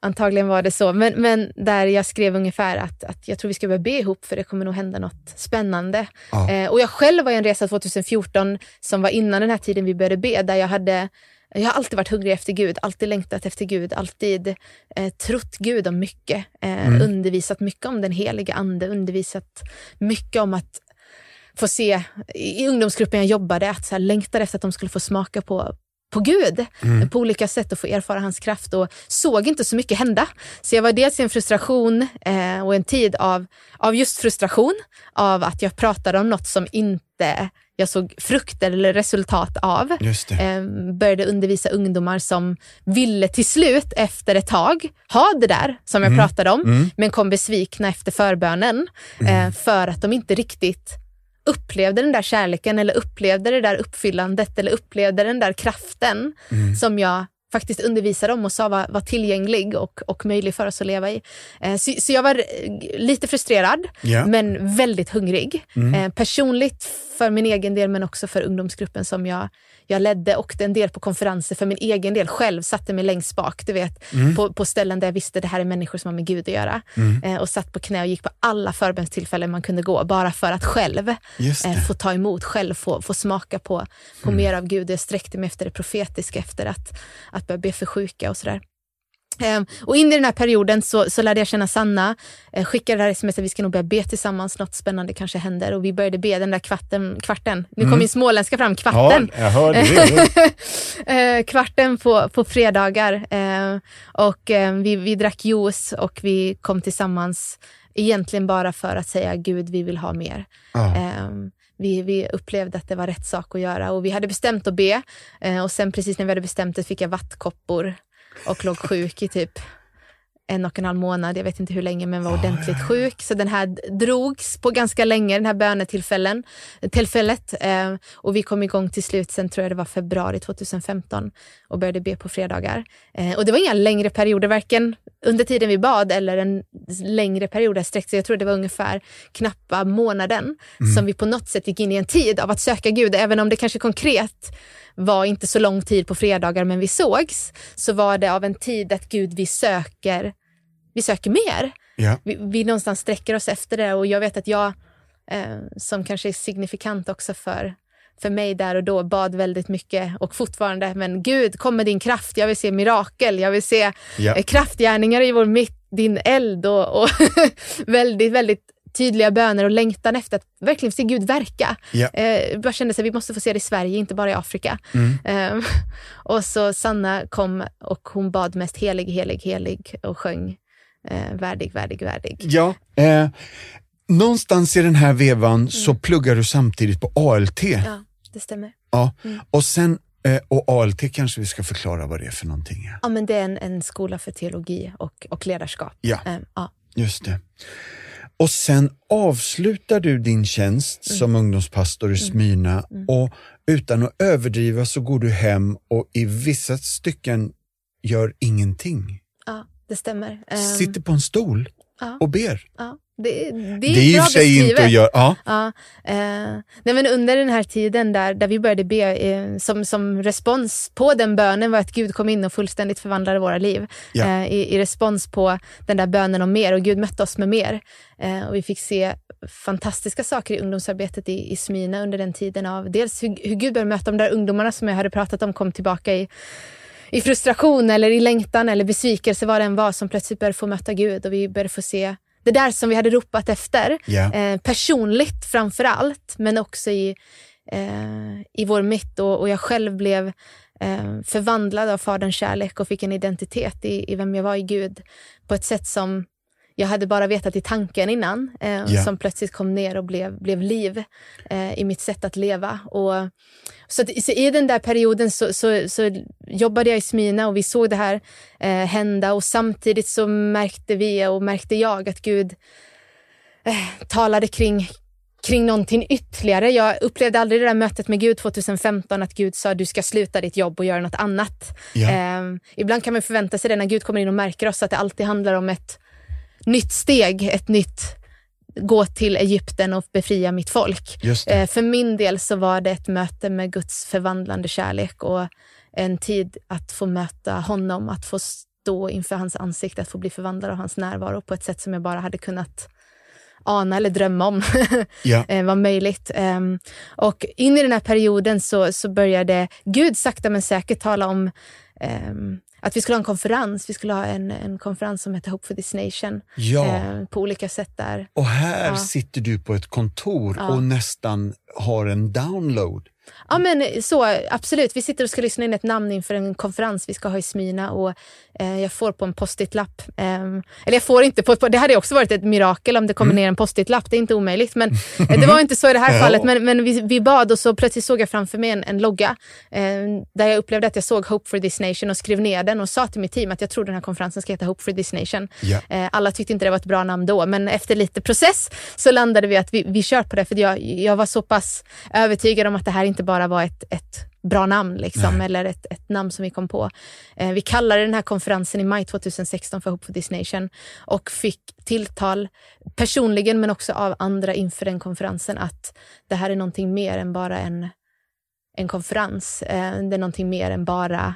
antagligen var det så, men, men där jag skrev ungefär att, att jag tror vi ska börja be ihop för det kommer nog hända något spännande. Ja. Eh, och jag själv var i en resa 2014 som var innan den här tiden vi började be, där jag hade jag har alltid varit hungrig efter Gud, alltid längtat efter Gud, alltid eh, trott Gud om mycket, eh, undervisat mycket om den heliga ande, undervisat mycket om att få se, i ungdomsgruppen jag jobbade, att så här, längtade efter att de skulle få smaka på, på Gud Mm. på olika sätt och få erfara hans kraft och såg inte så mycket hända. Så jag var dels i en frustration eh, och en tid av, av just frustration, av att jag pratade om något som inte jag såg frukter eller resultat av. Eh, började undervisa ungdomar som ville till slut efter ett tag ha det där som jag pratade om, men kom besvikna efter förbönen eh, för att de inte riktigt upplevde den där kärleken eller upplevde det där uppfyllandet eller upplevde den där kraften som jag faktiskt undervisade om och sa var, var tillgänglig och, och möjlig för oss att leva i. Eh, så, så jag var eh, lite frustrerad, Ja. men väldigt hungrig. Eh, personligt för min egen del, men också för ungdomsgruppen som jag, jag ledde och en del på konferenser för min egen del. Själv satte mig längst bak, du vet, på, på ställen där jag visste det här är människor som har med Gud att göra. Eh, och satt på knä och gick på alla förbönstillfällen man kunde gå, bara för att själv få ta emot, själv få, få smaka på, på mer av Gud. Jag sträckte mig efter det profetiska, efter att, att börja be för sjuka och sådär. Ehm, och in i den här perioden så, så lärde jag känna Sanna, eh, skickade det här sms att vi ska nog börja be tillsammans, något spännande kanske händer. Och vi började be den där kvarten, kvarten. nu kom min småländska fram, Ja, kvarten. jag hörde det. eh, kvarten på, på fredagar. Eh, och eh, vi, vi drack juice och vi kom tillsammans egentligen bara för att säga Gud, vi vill ha mer. Ja. Vi, vi upplevde att det var rätt sak att göra och vi hade bestämt att be. Eh, och sen precis när vi hade bestämt det fick jag vattkoppor och låg sjuk i typ en och en halv månad, jag vet inte hur länge, men var ordentligt sjuk. Så den här drogs på ganska länge, den här bönetillfällen, tillfället. Eh, och vi kom igång till slut, sen tror jag det var februari 2015 och började be på fredagar. Eh, och det var inga längre perioder, varken under tiden vi bad eller en längre period sträckte sig. Jag tror det var ungefär knappa månaden mm. som vi på något sätt gick in i en tid av att söka Gud, även om det kanske konkret var inte så lång tid på fredagar men vi sågs, så var det av en tid att Gud, vi söker, vi söker mer. Ja. Vi, vi någonstans sträcker oss efter det och jag vet att jag, eh, som kanske är signifikant också för för mig där och då bad väldigt mycket och fortfarande, men Gud, kom med din kraft. Jag vill se mirakel. Jag vill se ja. Eh, kraftgärningar i vår mitt, din eld och, och väldigt, väldigt tydliga böner och längtan efter att verkligen se Gud verka. Ja. Eh, bara kände att vi måste få se det i Sverige, inte bara i Afrika. Mm. Eh, och så Sanna kom och hon bad mest helig, helig, helig och sjöng eh, värdig, värdig, värdig. Ja, eh, någonstans i den här vevan mm. så pluggar du samtidigt på ALT. Ja, det stämmer. Ja, mm. och sen eh, och ALT kanske vi ska förklara vad det är för någonting. Ja, men det är en, en skola för teologi och, och ledarskap. Ja, eh, ja. just det. Och sen avslutar du din tjänst mm. som ungdomspastor i mm. Smyrna mm. och utan att överdriva så går du hem och i vissa stycken gör ingenting. Ja, det stämmer. Ehm, Sitter på en stol ja. och ber. Ja. Det, det, det är i och för sig inte att göra... Ja. Ja, eh, nej men under den här tiden där, där vi började be, eh, som, som respons på den bönen var att Gud kom in och fullständigt förvandlade våra liv. Ja. Eh, i, I respons på den där bönen om mer och Gud mötte oss med mer. Eh, och vi fick se fantastiska saker i ungdomsarbetet i, i Smyna under den tiden av dels hur, hur Gud började möta de där ungdomarna som jag hade pratat om kom tillbaka i i frustration eller i längtan eller besvikelse vad det än var som plötsligt började få möta Gud och vi började få se det där som vi hade ropat efter. Yeah. Eh, personligt framför allt, men också i, eh, i vår mitt. Och, och jag själv blev eh, förvandlad av Faderns kärlek och fick en identitet i, i vem jag var i Gud på ett sätt som jag hade bara vetat i tanken innan, eh, yeah. som plötsligt kom ner och blev, blev liv eh, i mitt sätt att leva. Och, så, att, så I den där perioden så, så, så, jobbade jag i Smyna och vi såg det här eh, hända och samtidigt så märkte vi och märkte jag att Gud eh, talade kring kring någonting ytterligare. Jag upplevde aldrig det där mötet med Gud 2015, att Gud sa du ska sluta ditt jobb och göra något annat. Ja. Eh, ibland kan man förvänta sig det när Gud kommer in och märker oss, att det alltid handlar om ett nytt steg, ett nytt gå till Egypten och befria mitt folk. Eh, för min del så var det ett möte med Guds förvandlande kärlek och en tid att få möta honom, att få stå inför hans ansikte, att få bli förvandlad av hans närvaro på ett sätt som jag bara hade kunnat ana eller drömma om ja. Eh, var möjligt. Um, och in i den här perioden så, så började Gud sakta men säkert tala om um, att vi skulle ha en konferens. Vi skulle ha en, en konferens som heter Hope for this nation. Ja. Eh, på olika sätt där. Och här Ja. sitter du på ett kontor Ja. och nästan har en download. Ja men så absolut. Vi sitter och ska lyssna in ett namn inför en konferens vi ska ha i Smyna och eh, jag får på en post-it-lapp. Eh, eller jag får inte på, på, det hade också varit ett mirakel om det kommer ner en post-it-lapp. Det är inte omöjligt men eh, det var inte så i det här fallet. Men, men vi, vi bad och så plötsligt såg jag framför mig en, en logga eh, där jag upplevde att jag såg Hope for this nation och skrev ner den och sa till mitt team att jag tror den här konferensen ska heta Hope for this nation. Eh, alla tyckte inte det var ett bra namn då, men efter lite process så landade vi att vi, vi kör på det. För jag, jag var så pass övertygad om att det här inte bara var ett, ett bra namn, liksom, eller ett, ett namn som vi kom på. Eh, vi kallade den här konferensen i maj 2016 för Hope for this nation och fick tilltal personligen men också av andra inför den konferensen att det här är någonting mer än bara en, en konferens. Eh, det är någonting mer än bara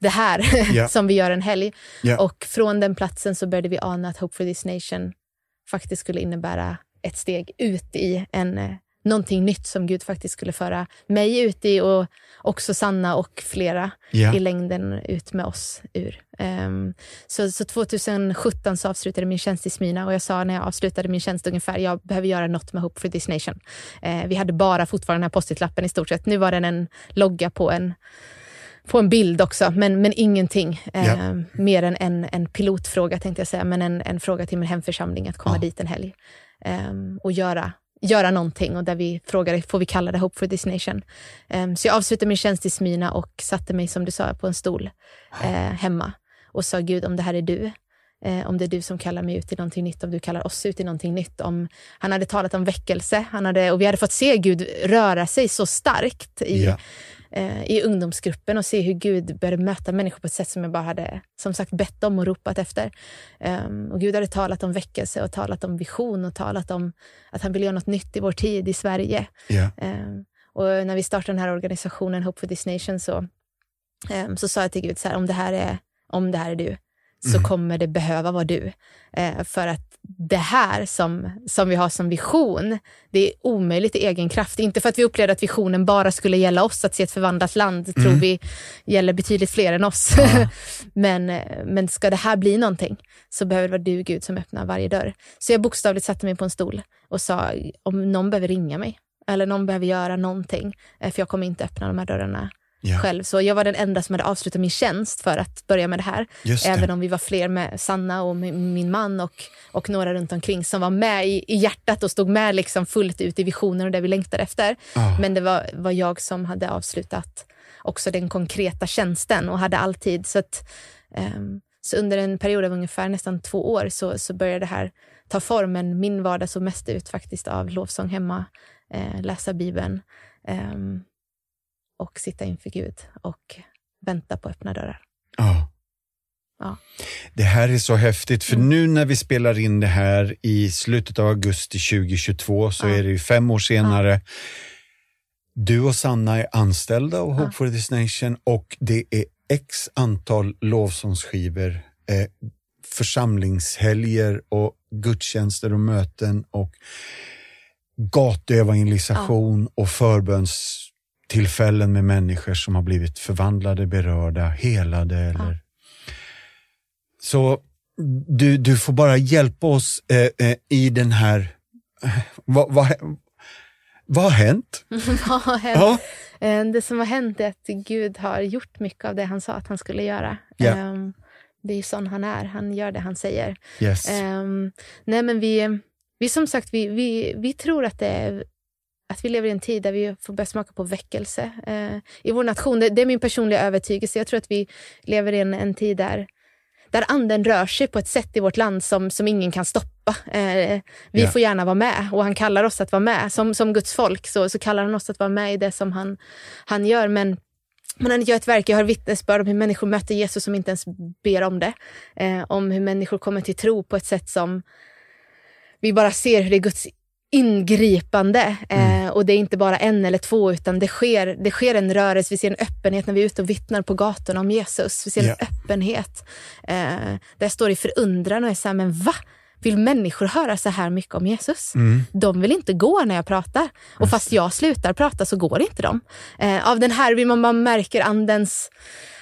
det här Ja. som vi gör en helg. Ja. Och från den platsen så började vi ana att Hope for this nation faktiskt skulle innebära ett steg ut i en, eh, någonting nytt som Gud faktiskt skulle föra mig ut i och också Sanna och flera Ja. i längden ut med oss ur. Ehm, så, så 2017 så avslutade min tjänst i Smyna och jag sa när jag avslutade min tjänst ungefär, jag behöver göra något med Hope for this nation. Eh, vi hade bara fortfarande den här post-it-lappen i stort sett. Nu var den en logga på en på en bild också, men, men ingenting eh, Ja. mer än en, en pilotfråga tänkte jag säga, men en, en fråga till min hemförsamling att komma Ja. dit en helg ehm, och göra, göra någonting och där vi frågade, får vi kalla det Hope for this nation? Um, så jag avslutade min tjänst i Smyna och satte mig som du sa på en stol eh, hemma och sa Gud, om det här är du, eh, om det är du som kallar mig ut i någonting nytt, om du kallar oss ut i någonting nytt. Om, han hade talat om väckelse han hade, och vi hade fått se Gud röra sig så starkt i, yeah eh, i ungdomsgruppen och se hur Gud började möta människor på ett sätt som jag bara hade som sagt bett om och ropat efter. Ehm, och Gud hade talat om väckelse och talat om vision och talat om att han vill göra något nytt i vår tid i Sverige. Ja. Ehm, och när vi startade den här organisationen Hope for this nation så, ehm, så sa jag till Gud, så här, om, det här är, om det här är du, så kommer det behöva vara du. Eh, för att det här som, som vi har som vision, det är omöjligt i egen kraft. Inte för att vi upplevde att visionen bara skulle gälla oss, att se ett förvandlat land, tror vi gäller betydligt fler än oss. men, eh, men ska det här bli någonting så behöver det vara du, Gud, som öppnar varje dörr. Så jag bokstavligt satte mig på en stol och sa, om någon behöver ringa mig, eller någon behöver göra någonting, eh, för jag kommer inte öppna de här dörrarna Ja. själv. Så jag var den enda som hade avslutat min tjänst för att börja med det här. Det. Även om vi var fler med Sanna och min man och, och några runt omkring som var med i, i hjärtat och stod med liksom fullt ut i visionen och det vi längtade efter. Ja. Men det var, var jag som hade avslutat också den konkreta tjänsten och hade alltid. Så, att, ehm, så under en period av ungefär nästan två år så, så började det här ta form. Men min vardag såg mest ut faktiskt av lovsång hemma, eh, läsa Bibeln ehm, och sitta inför Gud och vänta på öppna dörrar. Ja. Ja. Det här är så häftigt, för Mm. nu när vi spelar in det här i slutet av augusti 2022 så Ja. är det ju fem år senare. Du och Sanna är anställda av Hope Ja. for this nation och det är x antal lovsångsskivor, eh, församlingshelger och gudstjänster och möten och gatuevangelisation och förbönstillfällen med människor som har blivit förvandlade, berörda, helade. Eller... Så du, du får bara hjälpa oss eh, eh, i den här... eh, Vad, vad, vad har hänt? Vad har hänt? Ja. Eh, Det som har hänt är att Gud har gjort mycket av det han sa att han skulle göra. Ja. Ehm, Det är sån han är. Han gör det han säger. Yes. Ehm, nej men vi, vi som sagt, vi, vi, vi tror att det är att vi lever i en tid där vi får börja smaka på väckelse eh, i vår nation. Det, det är min personliga övertygelse. Jag tror att vi lever i en, en tid där, där anden rör sig på ett sätt i vårt land som, som ingen kan stoppa. Eh, vi Ja. får gärna vara med och han kallar oss att vara med. Som, som Guds folk så, så kallar han oss att vara med i det som han, han gör. Men men han gör ett verk, jag har vittnesbörd om hur människor möter Jesus som inte ens ber om det. Eh, om hur människor kommer till tro på ett sätt som vi bara ser hur det är Guds ingripande. Eh, och det är inte bara en eller två, utan det sker, det sker en rörelse. Vi ser en öppenhet när vi är ute och vittnar på gatorna om Jesus. Vi ser Ja. en öppenhet. Eh, där står i förundran och är så här, men va? Vill människor höra så här mycket om Jesus? De vill inte gå när jag pratar. Och fast jag slutar prata så går inte de. Eh, av den här, man, man märker andens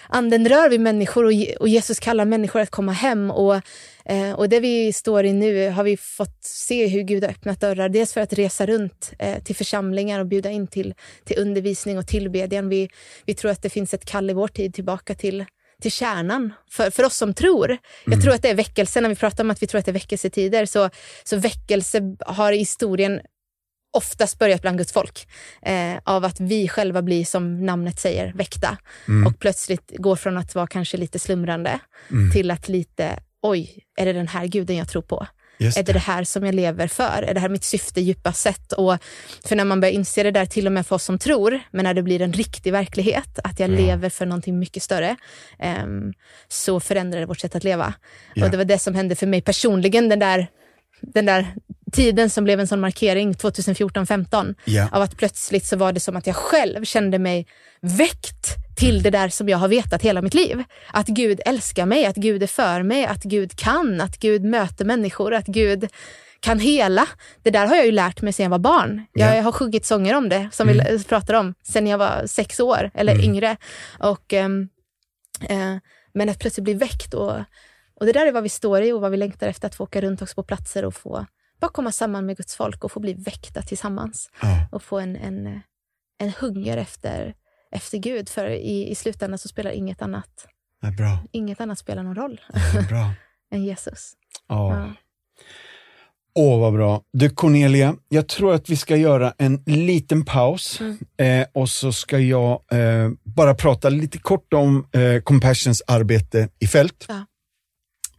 Anden rör vid människor och, och Jesus kallar människor att komma hem. Och, eh, och det vi står i nu har vi fått se hur Gud har öppnat dörrar. Dels för att resa runt eh, till församlingar och bjuda in till, till undervisning och tillbedjan. Vi, vi tror att det finns ett kall i vår tid tillbaka till, till kärnan för, för oss som tror. Jag tror att det är väckelse. När vi pratar om att vi tror att det är väckelsetider så, så väckelse har i historien oftast börjat bland Guds folk. Eh, av att vi själva blir, som namnet säger, väckta. Och plötsligt går från att vara kanske lite slumrande till att lite, oj, är det den här guden jag tror på? Just Är det det här som jag lever för? Är det här mitt syfte djupast sett? Och för när man börjar inse det där, till och med för oss som tror, men när det blir en riktig verklighet, att jag lever för någonting mycket större, ehm, så förändrar det vårt sätt att leva. Ja. Och det var det som hände för mig personligen, den där, den där tiden som blev en sån markering 2014-15. Ja. Av att plötsligt så var det som att jag själv kände mig väckt till det där som jag har vetat hela mitt liv. Att Gud älskar mig, att Gud är för mig, att Gud kan, att Gud möter människor, att Gud kan hela. Det där har jag ju lärt mig sedan jag var barn. Jag Ja. har sjungit sånger om det, som vi pratar om, sedan jag var sex år eller yngre. Och, ehm, eh, men att plötsligt bli väckt och, och det där är vad vi står i och vad vi längtar efter, att få åka runt också på platser och få bara komma samman med Guds folk och få bli väckta tillsammans Ja. och få en, en, en hunger efter, efter Gud. För i, i slutändan så spelar inget annat, Ja, inget annat spelar någon roll än Jesus. Ja. Ja. Åh, vad bra. Du Cornelia, jag tror att vi ska göra en liten paus mm. eh, och så ska jag eh, bara prata lite kort om eh, Compassions arbete i fält. Ja.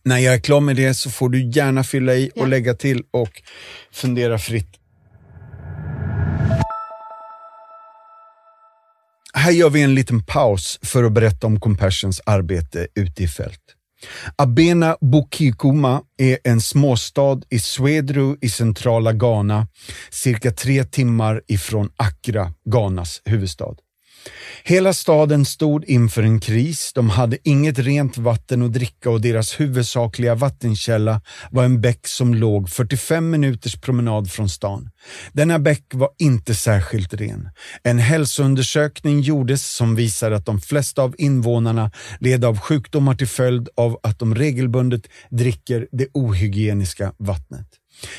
När jag är klar med det så får du gärna fylla i och lägga till och fundera fritt. Här gör vi en liten paus för att berätta om Compassions arbete ute i fält. Abena Bukikuma är en småstad i Swedru i centrala Ghana, cirka tre timmar ifrån Accra, Ghanas huvudstad. Hela staden stod inför en kris. De hade inget rent vatten att dricka och deras huvudsakliga vattenkälla var en bäck som låg 45 minuters promenad från stan. Denna bäck var inte särskilt ren. En hälsoundersökning gjordes som visar att de flesta av invånarna led av sjukdomar till följd av att de regelbundet dricker det ohygieniska vattnet.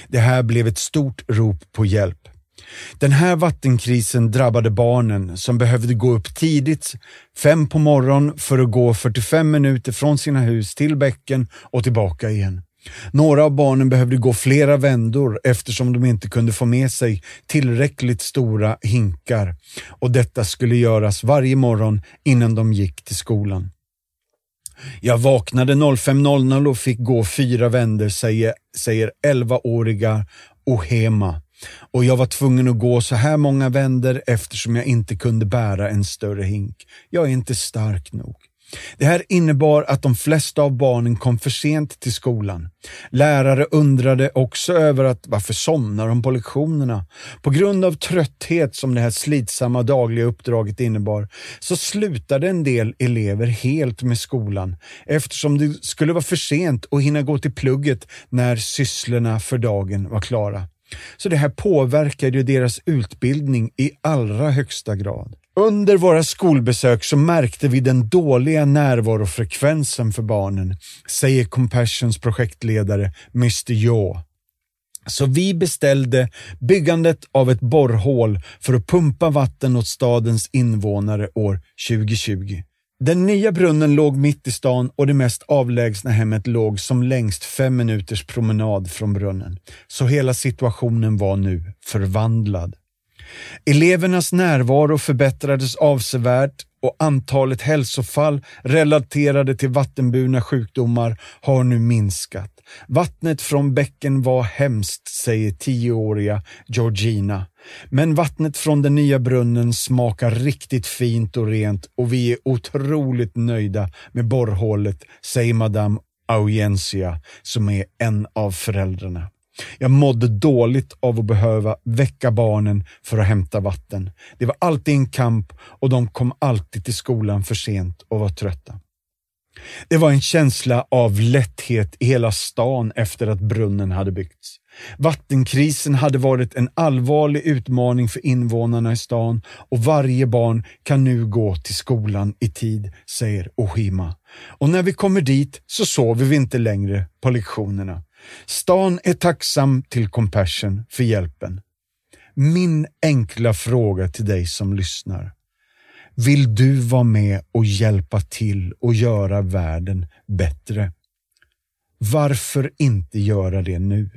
Det här blev ett stort rop på hjälp. Den här vattenkrisen drabbade barnen som behövde gå upp tidigt, fem på morgonen, för att gå 45 minuter från sina hus till bäcken och tillbaka igen. Några av barnen behövde gå flera vändor eftersom de inte kunde få med sig tillräckligt stora hinkar och detta skulle göras varje morgon innan de gick till skolan. Jag vaknade 05.00 och fick gå fyra vändor, säger, säger 11-åriga Ohema och jag var tvungen att gå så här många vänder eftersom jag inte kunde bära en större hink. Jag är inte stark nog. Det här innebar att de flesta av barnen kom för sent till skolan. Lärare undrade också över att varför somnar de på lektionerna? På grund av trötthet som det här slitsamma dagliga uppdraget innebar så slutade en del elever helt med skolan eftersom det skulle vara för sent att hinna gå till plugget när sysslorna för dagen var klara. Så det här påverkade deras utbildning i allra högsta grad. Under våra skolbesök så märkte vi den dåliga närvarofrekvensen för barnen, säger Compassions projektledare Mr Yo. Så vi beställde byggandet av ett borrhål för att pumpa vatten åt stadens invånare år 2020. Den nya brunnen låg mitt i stan och det mest avlägsna hemmet låg som längst fem minuters promenad från brunnen. Så hela situationen var nu förvandlad. Elevernas närvaro förbättrades avsevärt och antalet hälsofall relaterade till vattenburna sjukdomar har nu minskat. Vattnet från bäcken var hemskt, säger tioåriga Georgina. Men vattnet från den nya brunnen smakar riktigt fint och rent och vi är otroligt nöjda med borrhålet, säger Madame Audiencia som är en av föräldrarna. Jag mådde dåligt av att behöva väcka barnen för att hämta vatten. Det var alltid en kamp och de kom alltid till skolan för sent och var trötta. Det var en känsla av lätthet i hela stan efter att brunnen hade byggts. Vattenkrisen hade varit en allvarlig utmaning för invånarna i stan och varje barn kan nu gå till skolan i tid, säger Ohima. Och när vi kommer dit så sover vi inte längre på lektionerna. Stan är tacksam till Compassion för hjälpen. Min enkla fråga till dig som lyssnar. Vill du vara med och hjälpa till och göra världen bättre? Varför inte göra det nu?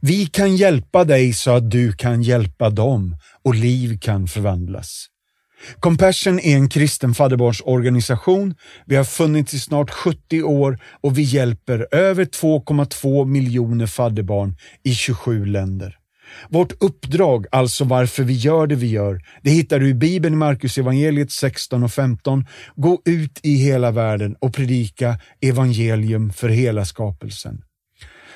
Vi kan hjälpa dig så att du kan hjälpa dem och liv kan förvandlas. Compassion är en kristen fadderbarnsorganisation. Vi har funnits i snart 70 år och vi hjälper över 2,2 miljoner fadderbarn i 27 länder. Vårt uppdrag, alltså varför vi gör det vi gör, det hittar du i Bibeln i Markus evangeliet 16 och 15. Gå ut i hela världen och predika evangelium för hela skapelsen.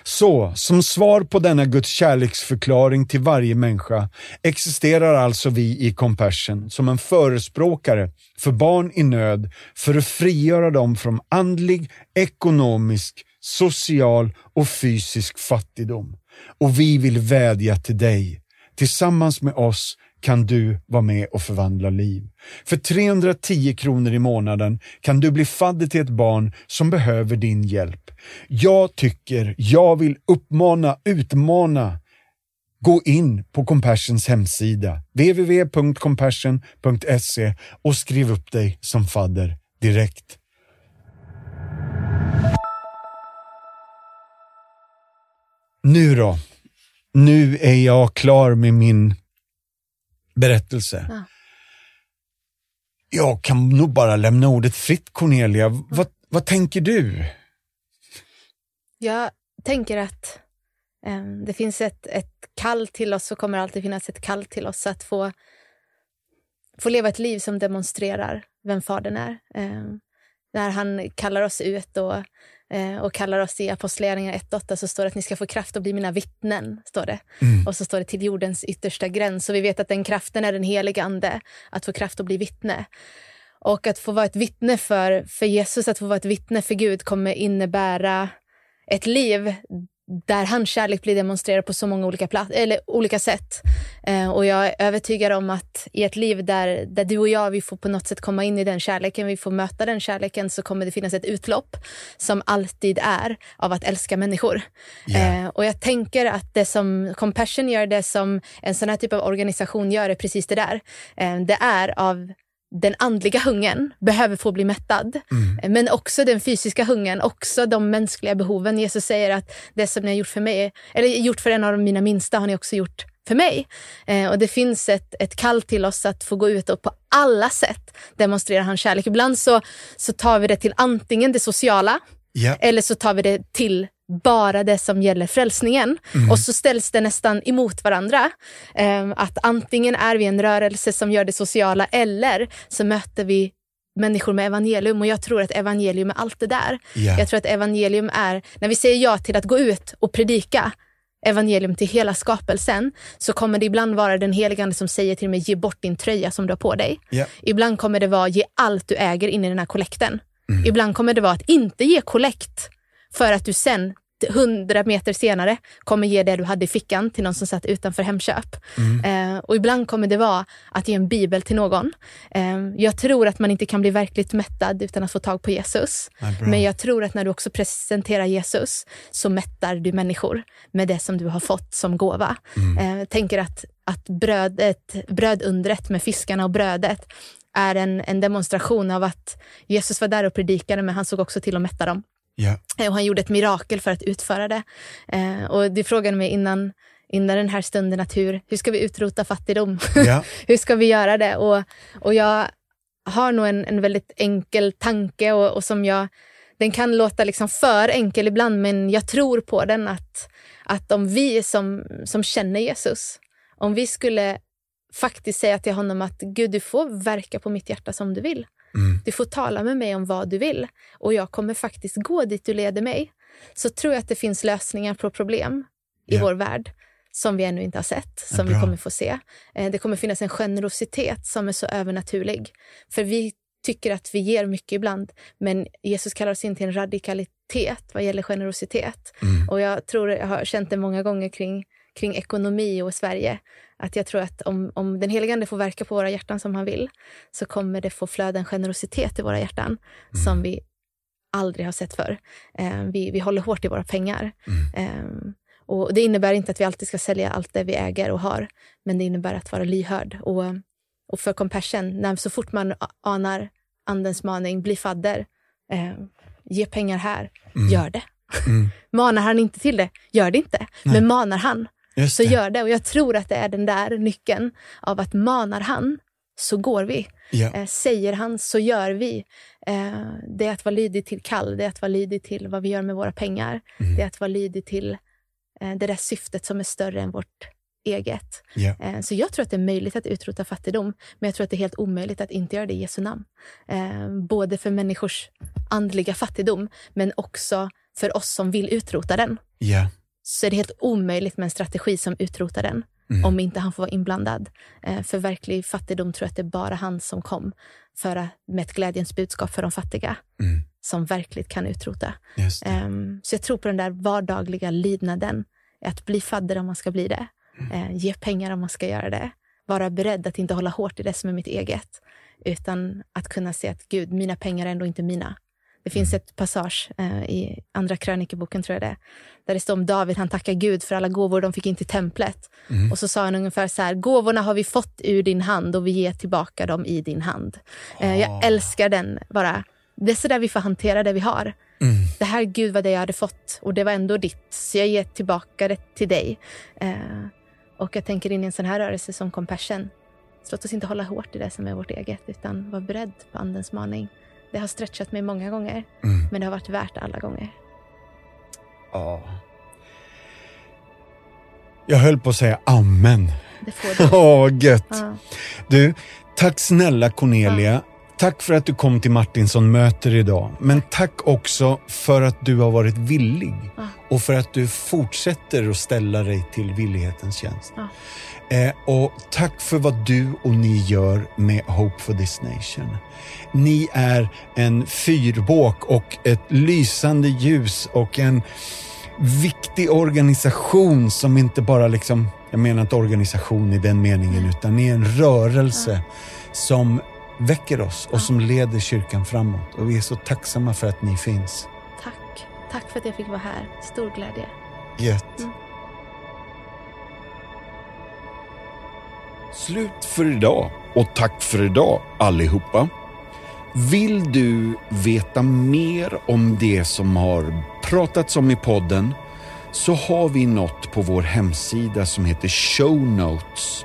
Så, som svar på denna Guds kärleksförklaring till varje människa existerar alltså vi i Compassion som en förespråkare för barn i nöd för att frigöra dem från andlig, ekonomisk, social och fysisk fattigdom. Och vi vill vädja till dig. Tillsammans med oss kan du vara med och förvandla liv. För 310 kronor i månaden kan du bli fadder till ett barn som behöver din hjälp. Jag tycker, jag vill uppmana, utmana Gå in på Compassions hemsida, www.compassion.se och skriv upp dig som fadder direkt. Nu då? Nu är jag klar med min berättelse. Ja. Jag kan nog bara lämna ordet fritt, Cornelia. Vad, vad tänker du? Jag tänker att eh, det finns ett, ett kall till oss och kommer alltid finnas ett kall till oss att få, få leva ett liv som demonstrerar vem Fadern är. Eh, när han kallar oss ut och, och kallar oss i Apostlagärningarna 1.8 så står det att ni ska få kraft att bli mina vittnen. Står det. Och så står det till jordens yttersta gräns. Och vi vet att den kraften är den heliga ande, att få kraft att bli vittne. Och att få vara ett vittne för, för Jesus, att få vara ett vittne för Gud kommer innebära ett liv där hans kärlek blir demonstrerad på så många olika, plats, eller olika sätt. Eh, och jag är övertygad om att i ett liv där, där du och jag vi får på något sätt komma in i den kärleken, vi får möta den kärleken, så kommer det finnas ett utlopp som alltid är av att älska människor. Ja. Eh, och jag tänker att det som Compassion gör, det som en sån här typ av organisation gör, är precis det där. Eh, det är av den andliga hungern behöver få bli mättad. Men också den fysiska hungern, också de mänskliga behoven. Jesus säger att det som ni har gjort för mig, eller gjort för en av mina minsta har ni också gjort för mig. Eh, och det finns ett, ett kall till oss att få gå ut och på alla sätt demonstrera hans kärlek. Ibland så, så tar vi det till antingen det sociala, Ja. eller så tar vi det till bara det som gäller frälsningen. Och så ställs det nästan emot varandra. Ehm, att antingen är vi en rörelse som gör det sociala eller så möter vi människor med evangelium och jag tror att evangelium är allt det där. Ja. Jag tror att evangelium är, när vi säger ja till att gå ut och predika evangelium till hela skapelsen så kommer det ibland vara den helige Ande som säger till mig ge bort din tröja som du har på dig. Ja. Ibland kommer det vara ge allt du äger in i den här kollekten. Ibland kommer det vara att inte ge kollekt för att du sen hundra meter senare kommer ge det du hade i fickan till någon som satt utanför Hemköp. Eh, och ibland kommer det vara att ge en bibel till någon. Eh, jag tror att man inte kan bli verkligt mättad utan att få tag på Jesus. Bra. Men jag tror att när du också presenterar Jesus så mättar du människor med det som du har fått som gåva. Mm. Eh, tänker att, att brödet, brödundret med fiskarna och brödet är en, en demonstration av att Jesus var där och predikade men han såg också till att mätta dem. Eh, Och han gjorde ett mirakel för att utföra det. Eh, och det frågade mig innan, innan den här stunden att hur, hur ska vi utrota fattigdom? Ja. hur ska vi göra det? Och, och jag har nog en, en väldigt enkel tanke och, och som jag, den kan låta liksom för enkel ibland men jag tror på den att, att om vi som, som känner Jesus, om vi skulle faktiskt säga till honom att Gud du får verka på mitt hjärta som du vill. Mm. Du får tala med mig om vad du vill och jag kommer faktiskt gå dit du leder mig. Så tror jag att det finns lösningar på problem i Ja. vår värld som vi ännu inte har sett, som vi kommer få se. Eh, Det kommer finnas en generositet som är så övernaturlig. För vi tycker att vi ger mycket ibland, men Jesus kallar oss in till en radikalitet vad gäller generositet. Och jag tror, jag har känt det många gånger kring, kring ekonomi och Sverige, att jag tror att om, om den helige Ande får verka på våra hjärtan som han vill, så kommer det få flöda en generositet i våra hjärtan som vi aldrig har sett förr. Eh, vi, vi håller hårt i våra pengar. Eh, och Det innebär inte att vi alltid ska sälja allt det vi äger och har, men det innebär att vara lyhörd. Och, och för compassion, när, så fort man anar andens maning, bli fadder, eh, ge pengar här, gör det. manar han inte till det, gör det inte. Men manar han, så gör det. Och jag tror att det är den där nyckeln av att manar han, så går vi. Ja. Eh, säger han så gör vi. Eh, det är att vara lydig till kall, det är att vara lydig till vad vi gör med våra pengar. Mm. Det är att vara lydig till eh, det där syftet som är större än vårt eget. Ja. Eh, så jag tror att det är möjligt att utrota fattigdom, men jag tror att det är helt omöjligt att inte göra det i Jesu namn. Eh, både för människors andliga fattigdom, men också för oss som vill utrota den. Ja. Så är det helt omöjligt med en strategi som utrotar den, om inte han får vara inblandad. Eh, för verklig fattigdom tror jag att det är bara han som kom för att, med ett glädjens budskap för de fattiga, Mm. som verkligt kan utrota. Ehm, så jag tror på den där vardagliga lydnaden, att bli fadder om man ska bli det, Eh, ge pengar om man ska göra det, vara beredd att inte hålla hårt i det som är mitt eget, utan att kunna se att Gud, mina pengar är ändå inte mina. Det finns ett passage eh, i Andra krönikeboken, tror jag det är, där det står om David, han tackar Gud för alla gåvor de fick in till templet. Och så sa han ungefär så här, gåvorna har vi fått ur din hand och vi ger tillbaka dem i din hand. Eh, jag älskar den bara. Det är så där vi får hantera det vi har. Det här Gud var det jag hade fått och det var ändå ditt. Så jag ger tillbaka det till dig. Eh, och jag tänker in i en sån här rörelse som compassion. Så låt oss inte hålla hårt i det som är vårt eget utan var beredd på andens maning. Det har stretchat mig många gånger men det har varit värt alla gånger. Ja. Jag höll på att säga amen. Det får du. Åh, gött. Ja. Du, tack snälla Cornelia. Tack för att du kom till Martinsson möter idag. Men tack också för att du har varit villig Ja. och för att du fortsätter att ställa dig till villighetens tjänst. Ja. Eh, och tack för vad du och ni gör med Hope for this nation. Ni är en fyrbåk och ett lysande ljus och en viktig organisation som inte bara liksom, jag menar inte organisation i den meningen, utan ni är en rörelse som väcker oss och som leder kyrkan framåt. Och vi är så tacksamma för att ni finns. Tack. Tack för att jag fick vara här. Stor glädje. Gött. Slut för idag och tack för idag allihopa. Vill du veta mer om det som har pratats om i podden så har vi något på vår hemsida som heter Show Notes.